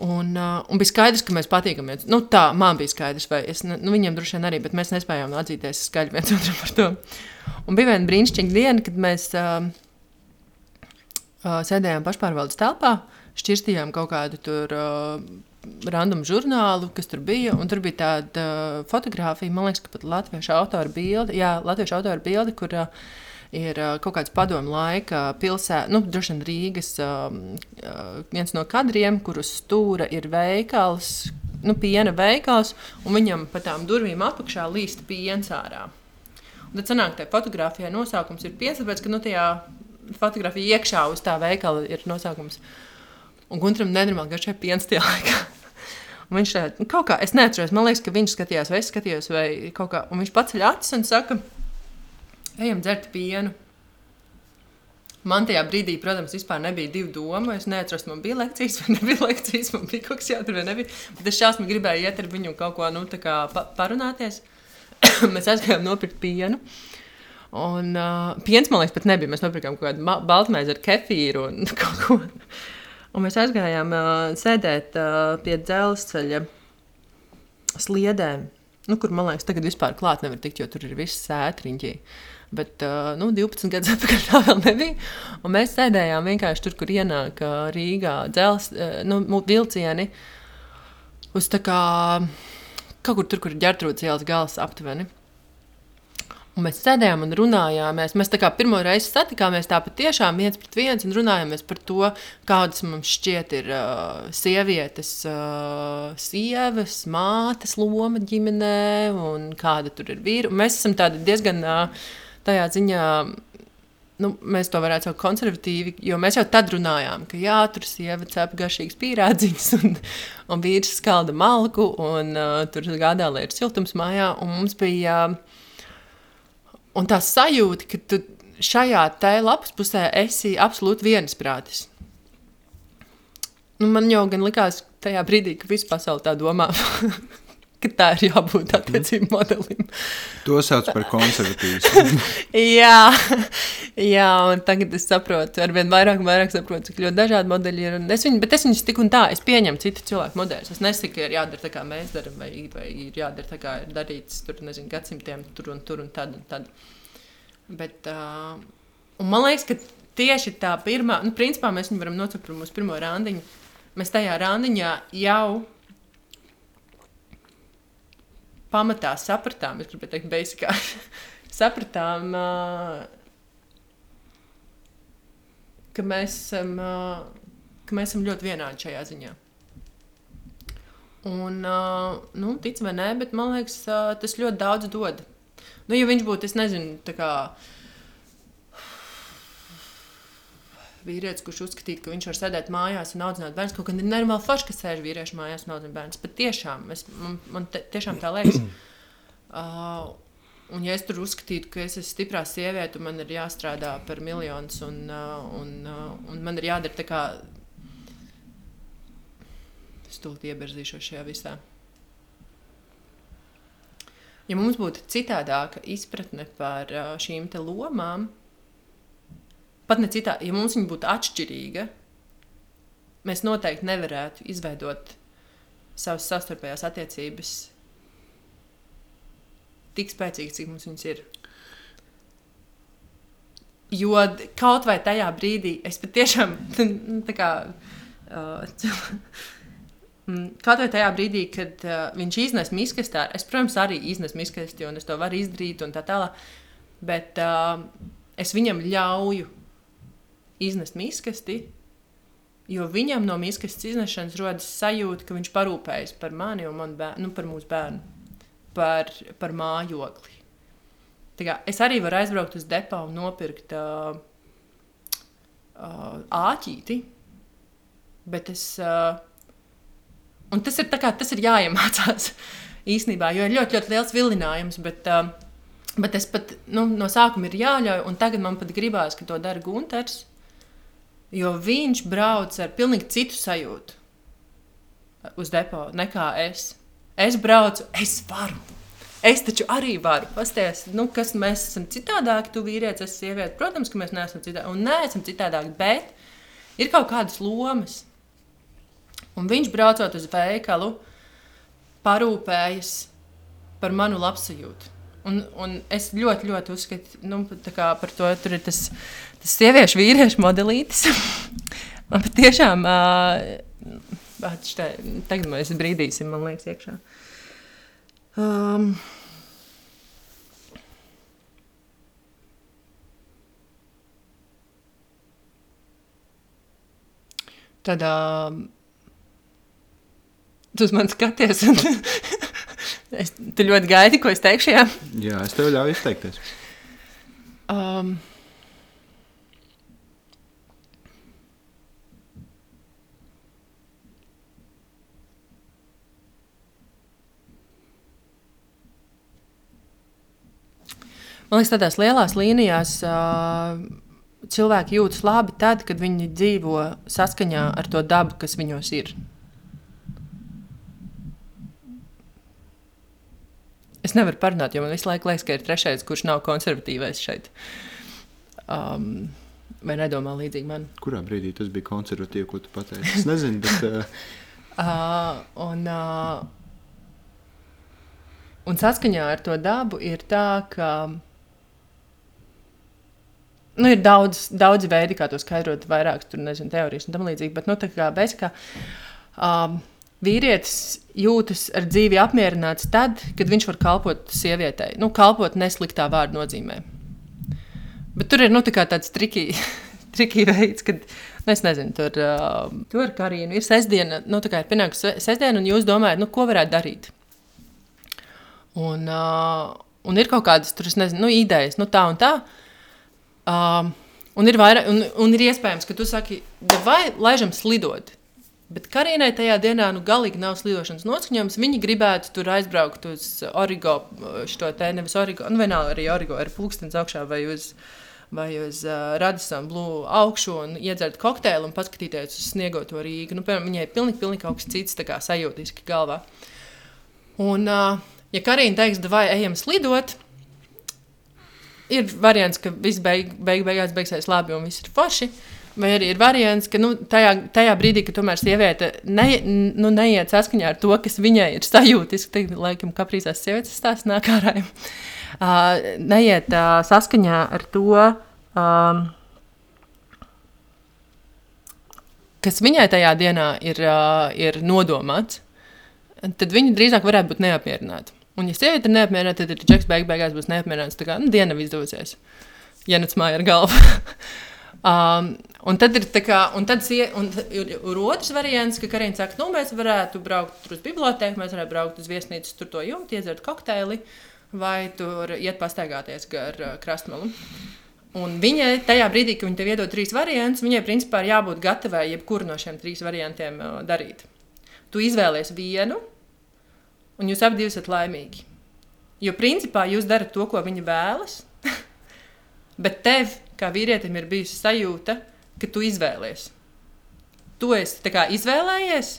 Un, uh, un bija skaidrs, ka mēs patīkamies. Nu, tā man bija skaidrs, vai es, nu, viņiem droši vien arī, bet mēs nespējām atzīties skaļi viens otram par to. Un bija viena brīnišķīga diena, kad mēs uh, uh, sēdējām pašpārvaldes telpā, šķirstījām kaut kādu tur. Uh, Random žurnālu, kas tur bija, tur bija tāda uh, fotografija, man liekas, ka pat latviešu autora bilde, jā, latviešu autora bilde, kur uh, ir uh, kaut kāds padomu laika pilsēta, nu, droši vien Rīgas um, uh, viens no kadriem, kur uz stūra ir veikals, nu, piena veikals, un viņam pa tām durvīm apakšā līst piens ārā. Un tad sanāk, ka fotografijā nosaukums ir piens, tāpēc, ka nu, tajā fotografijā iekšā uz tā veikala ir nosaukums. Un Guntram nenormāli garšai piens tajā laikā. Un viņš tā, nu, kaut kā, es neatceros, man liekas, ka viņš skatījās, vai es skatījos, vai kaut kā, un viņš paceļ acis un saka, ejam dzert pienu. Man tajā brīdī, protams, vispār nebija divu domu. Es neatceros, man bija lekcijas, vai nebija lekcijas, man bija kaut kas jādara, vai nebija. Bet es šausmīgi gribēju iet ar viņu kaut ko nu, pa parunāties. Mēs aizgājām nopirkt pienu. Un uh, piens, man liekas, pat nebija. Mēs nopirkām kaut kādu baltmaizi ar kefīru un kaut ko. Un mēs aizgājām uh, sēdēt uh, pie dzelzceļa sliedēm, nu, kur, man liekas, tagad vispār klāt nevar tikt, jo tur ir viss sētriņķi. Bet nu, 12 gadus atpakaļ tā vēl nebija. Un mēs sēdējām vienkārši tur, kur ienāk Rīgā dzelzceļa nu, vilcieni. Uz tā kā kaut kur tur, kur ir ģērtrūdas ielas gals aptuveni. Un mēs sēdējām un runājāmies. Mēs tā kā pirmo reizi satikāmies tā patiešām viens pret viens un runājāmies par to, kādas mums šķiet ir uh, sievietes, uh, sievas, mātes loma ģimenē un kāda tur ir vīra. Un mēs esam diezgan uh, tādā ziņā. Nu, mēs to varētu saukt konservatīvi, jo mēs jau tad runājām, ka jā, tur sieva cep garšīgas pīrādziņas, un, un vīrs skalda malku, un uh, tur gādā, lai ir siltums mājā. Un mums bija uh, Un tā sajūta, ka tu šajā te lapas pusē esi absolūti viensprātis. Nu, man jau gan likās tajā brīdī, ka visa pasaule tā domā. ka tā ir jābūt attiecību modelim. To sauc par konservatīvismu. jā, jā, un tagad es saprotu, ar vien vairāk vairāk saprotu, cik ļoti dažādi modeļi ir. Es viņu, bet es viņus tik un tā, es pieņemu citu cilvēku modeļus. Es nesaku, ka ir jādara tā, kā mēs darām, vai, vai ir jādara tā, kā ir darīts tur, nezinu, gadsimtiem, tur un tur un tad un tad. Bet, uh, un man liekas, ka tieši tā pirmā, nu, principā mēs viņu varam nocelt par mūsu pirmo randiņu. Mēs tajā randiņā jau pamatā sapratām, es gribēju teikt, beisikā, sapratām, uh, ka, mēs esam, uh, ka mēs esam ļoti vienādi šajā ziņā. Un, uh, nu, tic vai nē, bet man liekas, uh, tas ļoti daudz dod. Nu, ja viņš būtu, es nezinu, tā kā vīrietis, kurš uzskatītu, ka viņš var sēdēt mājās un audzināt bērnu. Kaut gan ir nenormāli forši, ka sēž vīrieši mājās un audzina bērnu. Bet tiešām, es, man, man te, tiešām tā liekas. Uh, un ja es tur uzskatītu, ka es esmu stiprā sieviete, un man ir jāstrādā par miljonus, un, uh, un, uh, un man ir jādara tā kā es tūlīt ieberzīšos šajā visā. Ja mums būtu citādāka izpratne par uh, šīm lomām, pat ne citā, ja mums viņa būtu atšķirīga, mēs noteikti nevarētu izveidot savas savstarpējās attiecības tik spēcīgas, cik mums viņas ir. Jo kaut vai tajā brīdī es patiešām tā kā. Uh, Kaut vai tajā brīdī, kad uh, viņš iznes miskastē, es, protams, arī iznesu miskasti, un es to varu izdarīt, un tā tālāk. Bet uh, es viņam ļauju iznest miskasti, jo viņam no miskastes iznešanas rodas sajūta, ka viņš parūpējas par mani un manu bērnu, nu, par mūsu bērnu, par, par mājokli. Tā kā, es arī varu aizbraukt uz depo un nopirkt uh, uh, āķīti, bet es. Uh, un tas ir, kā, tas ir jāiemācās īstenībā, jo ir ļoti, ļoti liels vilinājums. Bet, uh, bet es pat nu, no sākuma ir jāļauj, un tagad man pat gribās, ka to dara Gunārs. Jo viņš brauc ar pilnīgi citu sajūtu uz depo nekā es. Es braucu, es varu. Es taču arī varu. Pasties, nu, kas mēs esam citādāki, tu vīrietis, es sieviete. Protams, ka mēs neesam citādāki. Un neesam citādāki, bet ir kaut kādas lomas. Un viņš braucot uz veikalu, parūpējas par manu labsajūtu. Un, un es ļoti, ļoti uzskatu, nu, par to, tur ir tas, tas sieviešu, vīriešu modelītis. man patiešām, uh, štē, tagad mēs brīdīsim, man liekas, iekšā. Um, tad uh, tu uz mani skaties. Un es, tu ļoti gaidi, ko es teikšu. Jā, jā es tev ļauju izteikties. Um, Man liekas, tādās lielās līnijās uh, cilvēki jūtas labi tad, kad viņi dzīvo saskaņā ar to dabu, kas viņos ir. Es nevaru parunāt, jo man visu laiku liekas, ka ir trešais, kurš nav konservatīvais šeit. Um, vai nedomā līdzīgi man? Kurā brīdī tas bija konservatīvi, ko tu pateici? Es nezinu, bet. Uh... uh, un, uh, un saskaņā ar to dabu ir tā, ka nu, ir daudz, daudz veidi, kā to skaidrot, vairākas tur, nezinu, teorijas un tam līdzīgi. Bet, nu, tā kā bezkā. Um, Vīrietis jūtas ar dzīvi apmierināts tad, kad viņš var kalpot sievietei. Nu, kalpot nesliktā vārda nozīmē. Bet tur ir nu, tā tāds triki, triki veids, kad nu, es nezinu, tur, uh, tur karīna ir sestdiena, nu, tā kā ir pienākusi sestdiena, un jūs domājat, nu, ko varētu darīt. Un, uh, un ir kaut kādas tur, nezinu, nu, idejas, nu, tā un tā. Uh, Um, un, ir vairāk, un, un ir iespējams, ka tu saki, vai laižam slidot. Bet Karīnai tajā dienā nu, galīgi nav slidošanas noskaņojums. Viņi gribētu tur aizbraukt uz Origo, šo te nevis Origo, nu vienalga arī Origo ar pulkstenis augšā vai uz, vai uz uh, Radisson Blue augšu un iedzert kokteili un paskatīties uz sniegoto Rīgu. Nu, piemēram, viņai pilnīgi, pilnīgi kaut kas cits, sajūtiski galvā. Un, uh, ja Karīna teiks, vai ejam slidot, ir variants, ka viss beig, beig, beigās beigsies labi un viss ir forši. Vai arī ir variants, ka nu, tajā, tajā brīdī, kad tomēr sieviete ne, nu, neiet saskaņā ar to, kas viņai ir sajūtis, tad, laikam, kaprīzās sievietes stāsts nāk ārā. Uh, neiet uh, saskaņā ar to, um, kas viņai tajā dienā ir, uh, ir nodomāts, tad viņa drīzāk varētu būt neapmierināta. Un, ja sieviete ir neapmierināta, tad džeks beig beigās būs neapmierināts. Tā kā nu, diena izdosies. Ja nec māja ar galvu. um, un tad ir tā kā, un tad sie, un ir, ir otrs variants, ka Karina saka, nu, mēs varētu braukt uz bibliotēku, mēs varētu braukt uz viesnīcu, tur to jumtu, iedzert kokteili vai tur iet pastaigāties gar uh, krastmalu. Un viņai tajā brīdī, kad viņa tev iedod trīs variantus, viņai principā ir jābūt gatavai jebkuru no šiem trīs variantiem uh, darīt. Tu izvēlies vienu, un jūs abi esat laimīgi. Jo principā jūs darat to, ko viņa vēlas, bet tev, kā vīrietim, ir bijusi sajūta, ka tu izvēlies. Tu esi izvēlējies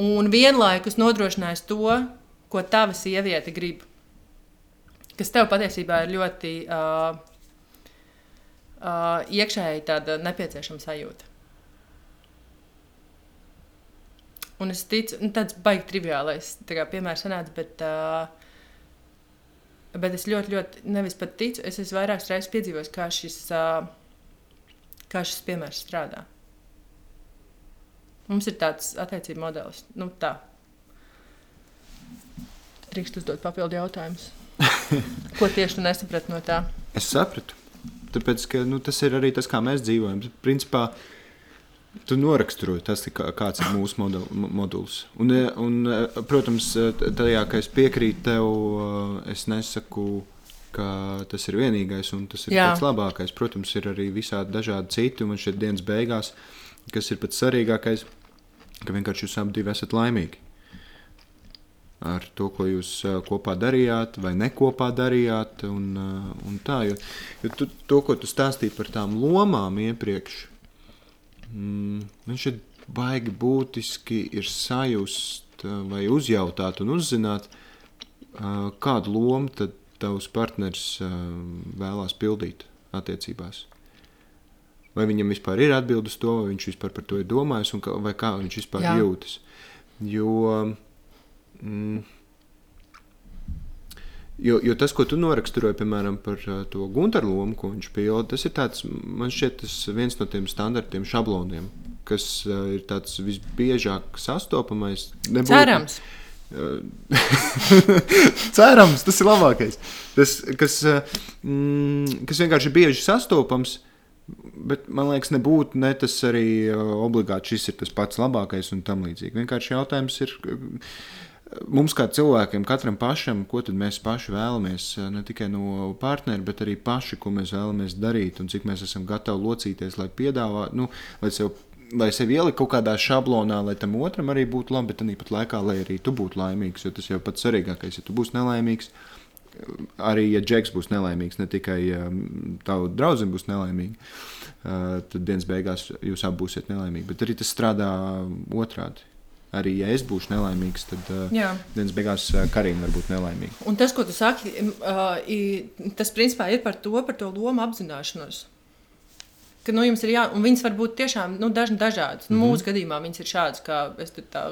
un vienlaikus nodrošinājis to, ko tava sieviete grib. Kas tev patiesībā ir ļoti uh, uh, iekšēji tāda nepieciešama sajūta. Un es ticu, nu, tāds baigi triviālais kā, piemērs sanāca, bet, uh, bet es ļoti, ļoti, nevis pat ticu, es esmu vairākas reizes piedzīvojis, kā šis, uh, kā šis piemērs strādā. Mums ir tāds attiecību modelis. Nu, tā. Drīkst uzdot papildu jautājumus. Ko tieši tu nesaprati no tā? Es sapratu. tāpēc, ka nu, tas ir arī tas, kā mēs dzīvojam. Principā, Tu noraksturoji tas, kā, kāds ir mūsu model, moduls. Un, un, protams, tajā, ka es piekrītu tev, es nesaku, ka tas ir vienīgais un tas ir Jā. pats labākais. Protams, ir arī visādi dažādi citi, un šeit dienas beigās, kas ir pats svarīgākais, ka vienkārši jūs abi esat laimīgi ar to, ko jūs kopā darījāt, vai nekopā darījāt. Un, un tā, jo, jo tu, to, ko tu stāstīji par tām lomām iepriekš, mm, man šeit baigi būtiski ir sajust vai uzjautāt un uzzināt, kādu lomu tad tavs partneris vēlās pildīt attiecībās. Vai viņam vispār ir atbildes to, vai viņš vispār par to ir domājis, un kā, vai kā viņš vispār Jā. jūtas. Jo Mm. Jo, jo tas, ko tu noraksturoji, piemēram, par uh, to Gunteru lomu, ko viņš pilda, tas ir tāds, man šķiet, tas viens no tiem standartiem, šabloniem, kas uh, ir tāds visbiežāk sastopamais. Nebūtu, Cerams. Cerams, tas ir labākais. Tas, kas, mm, kas vienkārši ir bieži sastopams, bet man liekas, nebūtu ne tas arī obligāti šis ir tas pats labākais un tam līdzīgi. Vienkārši jautājums ir. Mums kā cilvēkiem, katram pašam, ko mēs paši vēlamies, eh, ne tikai no partnera, bet arī paši, ko mēs vēlamies darīt un cik mēs esam gatavi locīties, lai piedāvātu, nu, lai sev. Lai sevi ielikt kaut kādā šablonā, lai tam otram arī būtu labi, bet tāpat laikā, lai arī tu būtu laimīgs. Jo tas jau pats svarīgākais, ja tu būsi nelaimīgs, arī ja džeks būs nelaimīgs, ne tikai um, tavu draugu būs nelaimīga, uh, tad dienas beigās jūs abi būsiet nelaimīgi. Bet arī tas strādā otrādi arī ja es būšu nelaimīgs, tad uh, dienas beigās Karina var būt nelaimīga. Un tas, ko tu saki, tas principā ir par to, par to lomu apzināšanos. Ka, nu, ir jā, un viņas var būt tiešām nu, daž, dažādas. Mm -hmm. Mūsu gadījumā viņas ir šādas, kā es tā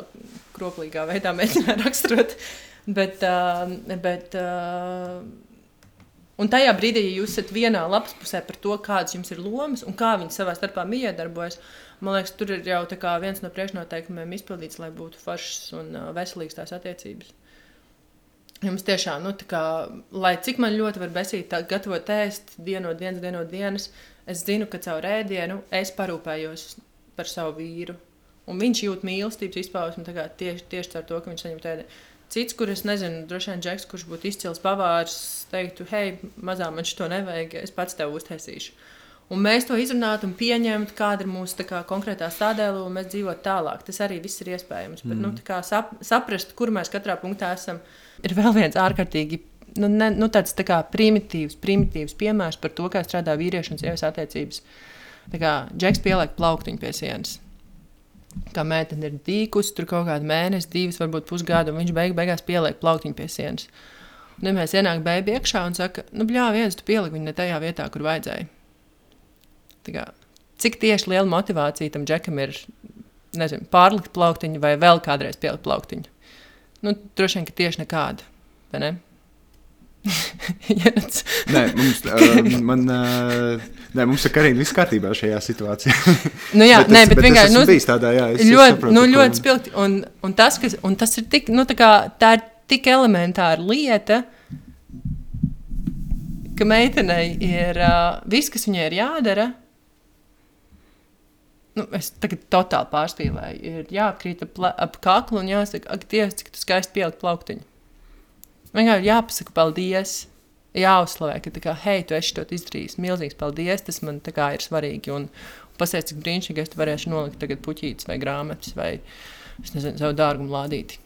kroplīgā veidā mēģināju raksturot. Bet, bet, un tajā brīdī, ja jūs esat vienā lapas pusē par to, kādas jums ir lomas un kā viņi savā starpā miedarbojas, Man liekas, tur ir jau viens no priekšnoteikumiem izpildīts, lai būtu foršas un uh, veselīgas tās attiecības. Jums tiešām, nu, kā, lai cik man ļoti var besīt, tā, gatavot ēst dienu no dienas, dienu no dienas, es zinu, ka caur ēdienu es parūpējos par savu vīru. Un viņš jūt mīlestības izpausmi tieši, tieši ar to, ka viņš saņem tādu. Cits, kurš nezinu, droši vien Džeks, kurš būtu izcils pavārs, teiktu, hei, mazā man šo nevajag, es pats tev uztaisīšu. Un mēs to izrunātu un pieņemtu, kāda ir mūsu kā, konkrētā stādēla, un mēs dzīvotu tālāk. Tas arī viss ir iespējams. Mm. Bet, nu, mm. sap, saprast, kur mēs katrā punktā esam, ir vēl viens ārkārtīgi nu, ne, nu, tāds tā kā primitīvs, primitīvs piemērs par to, kā strādā vīriešu un sievietes attiecības. Tā kā Džeks pieliek plauktiņu pie sienas. Kā meitene ir dīkusi, tur kaut kāda mēnesis, divas, varbūt pusgadu, un viņš beig, beigās pieliek plauktiņu pie sienas. Un, ja mēs ienākam beigas iekšā un saka, nu, bļā, viens, tu pieliki viņu ne tajā vietā, kur vajadzēja. Kā, cik tieši liela motivācija tam džekam ir nezinu, pārlikt plauktiņu vai vēl kādreiz pielikt plauktiņu? Nu, droši vien, ka tieši nekāda. Ne? nē, mums, uh, man, uh, nē, mums ir arī viss kārtībā šajā situācijā. nu, jā, bet nē, bet, bet vienkārši. Nu, tādā, jā, es, ļoti, es saprotu, nu, ļoti spilgti. Un, un, tas, kas, un tas ir tik, nu, tā, kā, tā ir tik elementāra lieta, ka meitenei ir uh, viss, kas viņai ir jādara, nu, es tagad totāli pārspīlēju. Ir jāapkrīt ap, ap kaklu un jāsaka, ak, Dievs, cik tu skaisti pielikt plauktiņu. Vienkārši jāpasaka paldies, jāuzslavē, ka, kā, hei, tu esi to izdarījis. Milzīgs paldies, tas man kā, ir svarīgi. Un, un pasies, cik brīnišķīgi es varēšu nolikt tagad puķītes vai grāmatas vai, es nezinu, savu dārgumu lādīti.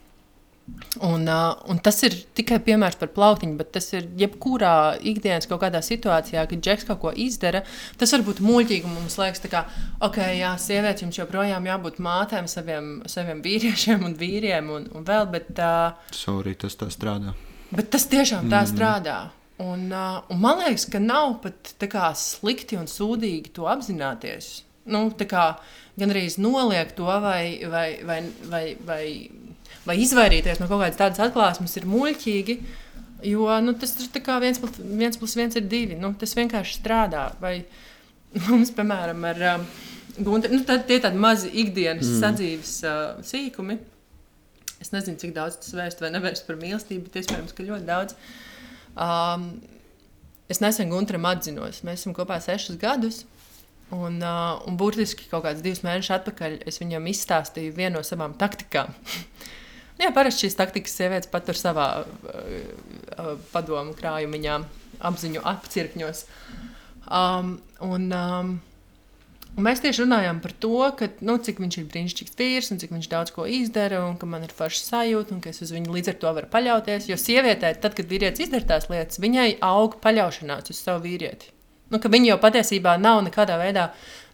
Un, uh, un tas ir tikai piemērs par plauktiņu, bet tas ir jebkurā ikdienas kaut kādā situācijā, kad džeks kaut ko izdara. Tas var būt muļķīgi. Mums liekas, ka, ok, jā, sieviete jums joprojām jābūt mātēm, saviem, saviem vīriešiem un vīriem un, un vēl. Bet, uh, Sorry, tas tā strādā. Bet tas tiešām tā mm. strādā. Un, uh, un man liekas, ka nav pat kā, slikti un sūdīgi to apzināties. Nu, kā, gan arī noliegt to vai, vai, vai, vai, vai vai izvairīties no kaut kādas tādas atklāsmes ir muļķīgi. Jo nu, tas ir viens, viens plus viens ir divi. Nu, tas vienkārši strādā. Vai mums, piemēram, ar um, Gunteru, nu, tad, tie tādi mazi ikdienas mm. sadzīves uh, sīkumi. Es nezinu, cik daudz tas vērst vai nevērst par mīlestību, bet iespējams, ka ļoti daudz. Um, es nesen Gunteram atzinos. Mēs esam kopā sešus gadus. Un, uh, un burtiski kaut kāds divus mēnešus atpakaļ es viņam izstāstīju vienu no savām taktikām. Jā, parasti šīs taktikas sievietes patur savā uh, uh, padomu krājumiņā, apziņu apcirkņos. Um, un, um, un mēs tieši runājām par to, ka, nu, cik viņš ir brīnišķīgs vīrs un cik viņš daudz ko izdara un ka man ir forša sajūta un ka es uz viņu līdz ar to varu paļauties. Jo sievietē, tad, kad vīrietis izdara tās lietas, viņai aug paļaušanās uz savu vīrieti. Nu, viņi jau patiesībā nav nekādā veidā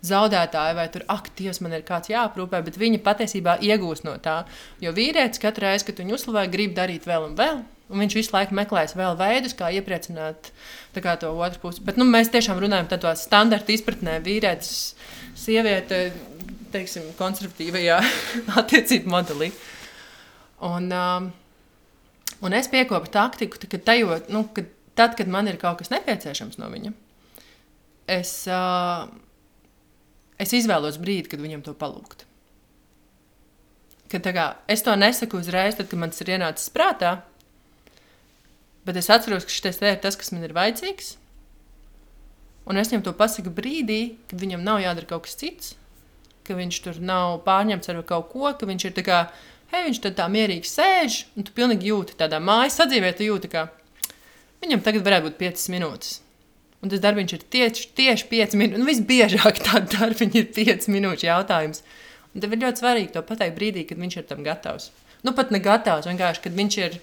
zaudētāji vai tur aktīvs, man ir kāds jāaprūpē, bet viņi patiesībā iegūst no tā. Jo vīrietis katru reizi, kad viņu uzslavē, grib darīt vēl un vēl. Un viņš visu laiku meklēs vēl veidus, kā iepriecināt kā to otru pusi. Bet nu, mēs tiešām runājam tādu standarta izpratnē, vīrietis, sieviete, teiksim, konservatīvajā attiecību modelī. Un, um, un es piekopu taktiku, ka tajot, nu, kad, tad, kad man ir kaut kas nepieciešams no viņa, es, uh, es izvēlos brīdi, kad viņam to palūgt. Kad, kā, es to nesaku uzreiz, tad, kad man tas ir ienācis prātā, bet es atceros, ka šis ir tas, kas man ir vajadzīgs. Un es viņam to pasaku brīdī, kad viņam nav jādara kaut kas cits, ka viņš tur nav pārņemts ar kaut ko, ka viņš ir tā kā, hei, viņš tā mierīgi sēž, un tu pilnīgi jūti tādā mājas sadzīvē, tu jūti, ka viņam tagad varētu būt 5 minūtes. Un tas darbs ir tieši, tieši 5 minūtes. Nu, visbiežāk tāda darba ir 5 minūšu jautājums. Un tev ir ļoti svarīgi to pateikt brīdī, kad viņš ir tam gatavs. Nu, pat ne gatavs, vienkārši, kad viņš ir,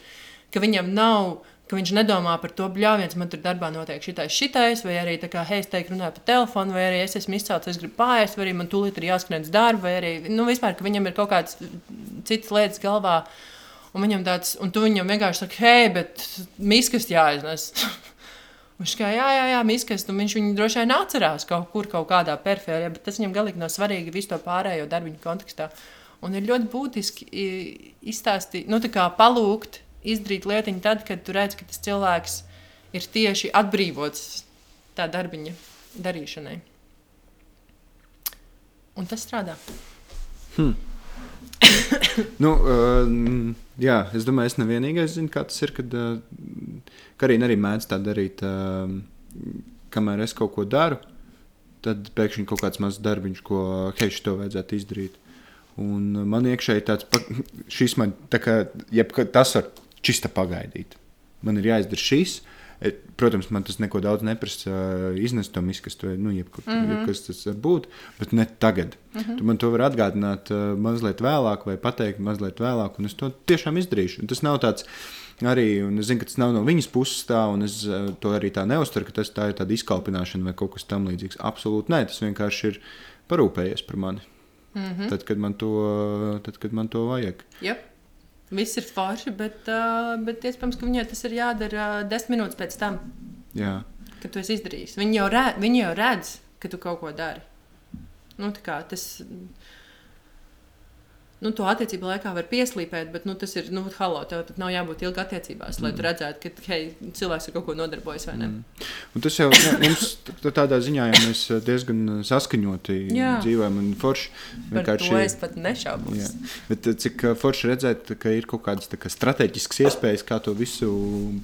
ka viņam nav, ka viņš nedomā par to, bļāviens, man tur darbā notiek šitais, šitais, vai arī, kā, hei, es teiktu, runāju pa telefonu, vai arī es esmu izcēlts, es gribu pāriest, vai arī man tūlīt ir jāskrien uz darbu, vai arī, nu, vispār, ka viņam ir kaut kādas citas lietas galvā, un tāds, un tu viņam vienkārši saki, hei, bet miskas jāiznes. Viņš kā, jā, jā, jā miskas, un viņš viņu droši vien atcerās kaut kur, kaut kādā perifērijā, bet tas viņam galīgi nav svarīgi visu to pārējo darbiņu kontekstā. Un ir ļoti būtiski izstāstīt, nu, tā kā palūgt, izdarīt lietiņu tad, kad tu redz, ka tas cilvēks ir tieši atbrīvots tā darbiņa darīšanai. Un tas strādā. Hmm. Nu, uh, jā, es domāju, es nevienīgais zinu, kā tas ir, kad uh, Karina arī mēdz tā darīt. Uh, kamēr es kaut ko daru, tad pēkšņi kaut kāds mazs darbiņš, ko hei, to vajadzētu izdarīt. Un man iekšēji tāds, šis man tā kā, jeb, tas var čista pagaidīt. Man ir jāizdara šis, protams, man tas neko daudz neprasa iznest to miskastu, nu, jebkur, mm -hmm. jebkas tas var būt, bet ne tagad. Mm -hmm. Tu man to vari atgādināt mazliet vēlāk, vai pateikt mazliet vēlāk, un es to tiešām izdarīšu. Un tas nav tāds arī, un es zinu, ka tas nav no viņas puses tā, un es to arī tā neuztveru, ka tas tā ir tāda izkalpināšana vai kaut kas tamlīdzīgs. Absolūti nē, tas vienkārši ir parūpējies par mani. Mm -hmm. tad, kad man to, tad, kad man to vajag. Yep. Viss ir forši, bet, uh, bet iespējams, ka viņai tas ir jādara uh, desmit minūtes pēc tam, Jā. kad tu esi izdarījis. Viņi jau, redz, viņi jau redz, ka tu kaut ko dari. Nu, kā, tas, nu, to attiecību laikā var pieslīpēt, bet nu, tas ir, nu, halo, tev nav jābūt ilgi attiecībās, mm. lai tu redzētu, ka hei, cilvēks ar kaut ko nodarbojas vai ne. Mm. Un tas jau ne, mums tādā ziņā jau mēs diezgan saskaņoti jā. dzīvojam un forši. Par to es pat nešaubos. Bet cik forši redzēt, ka ir kaut kādas kā, strateģiskas iespējas, kā to visu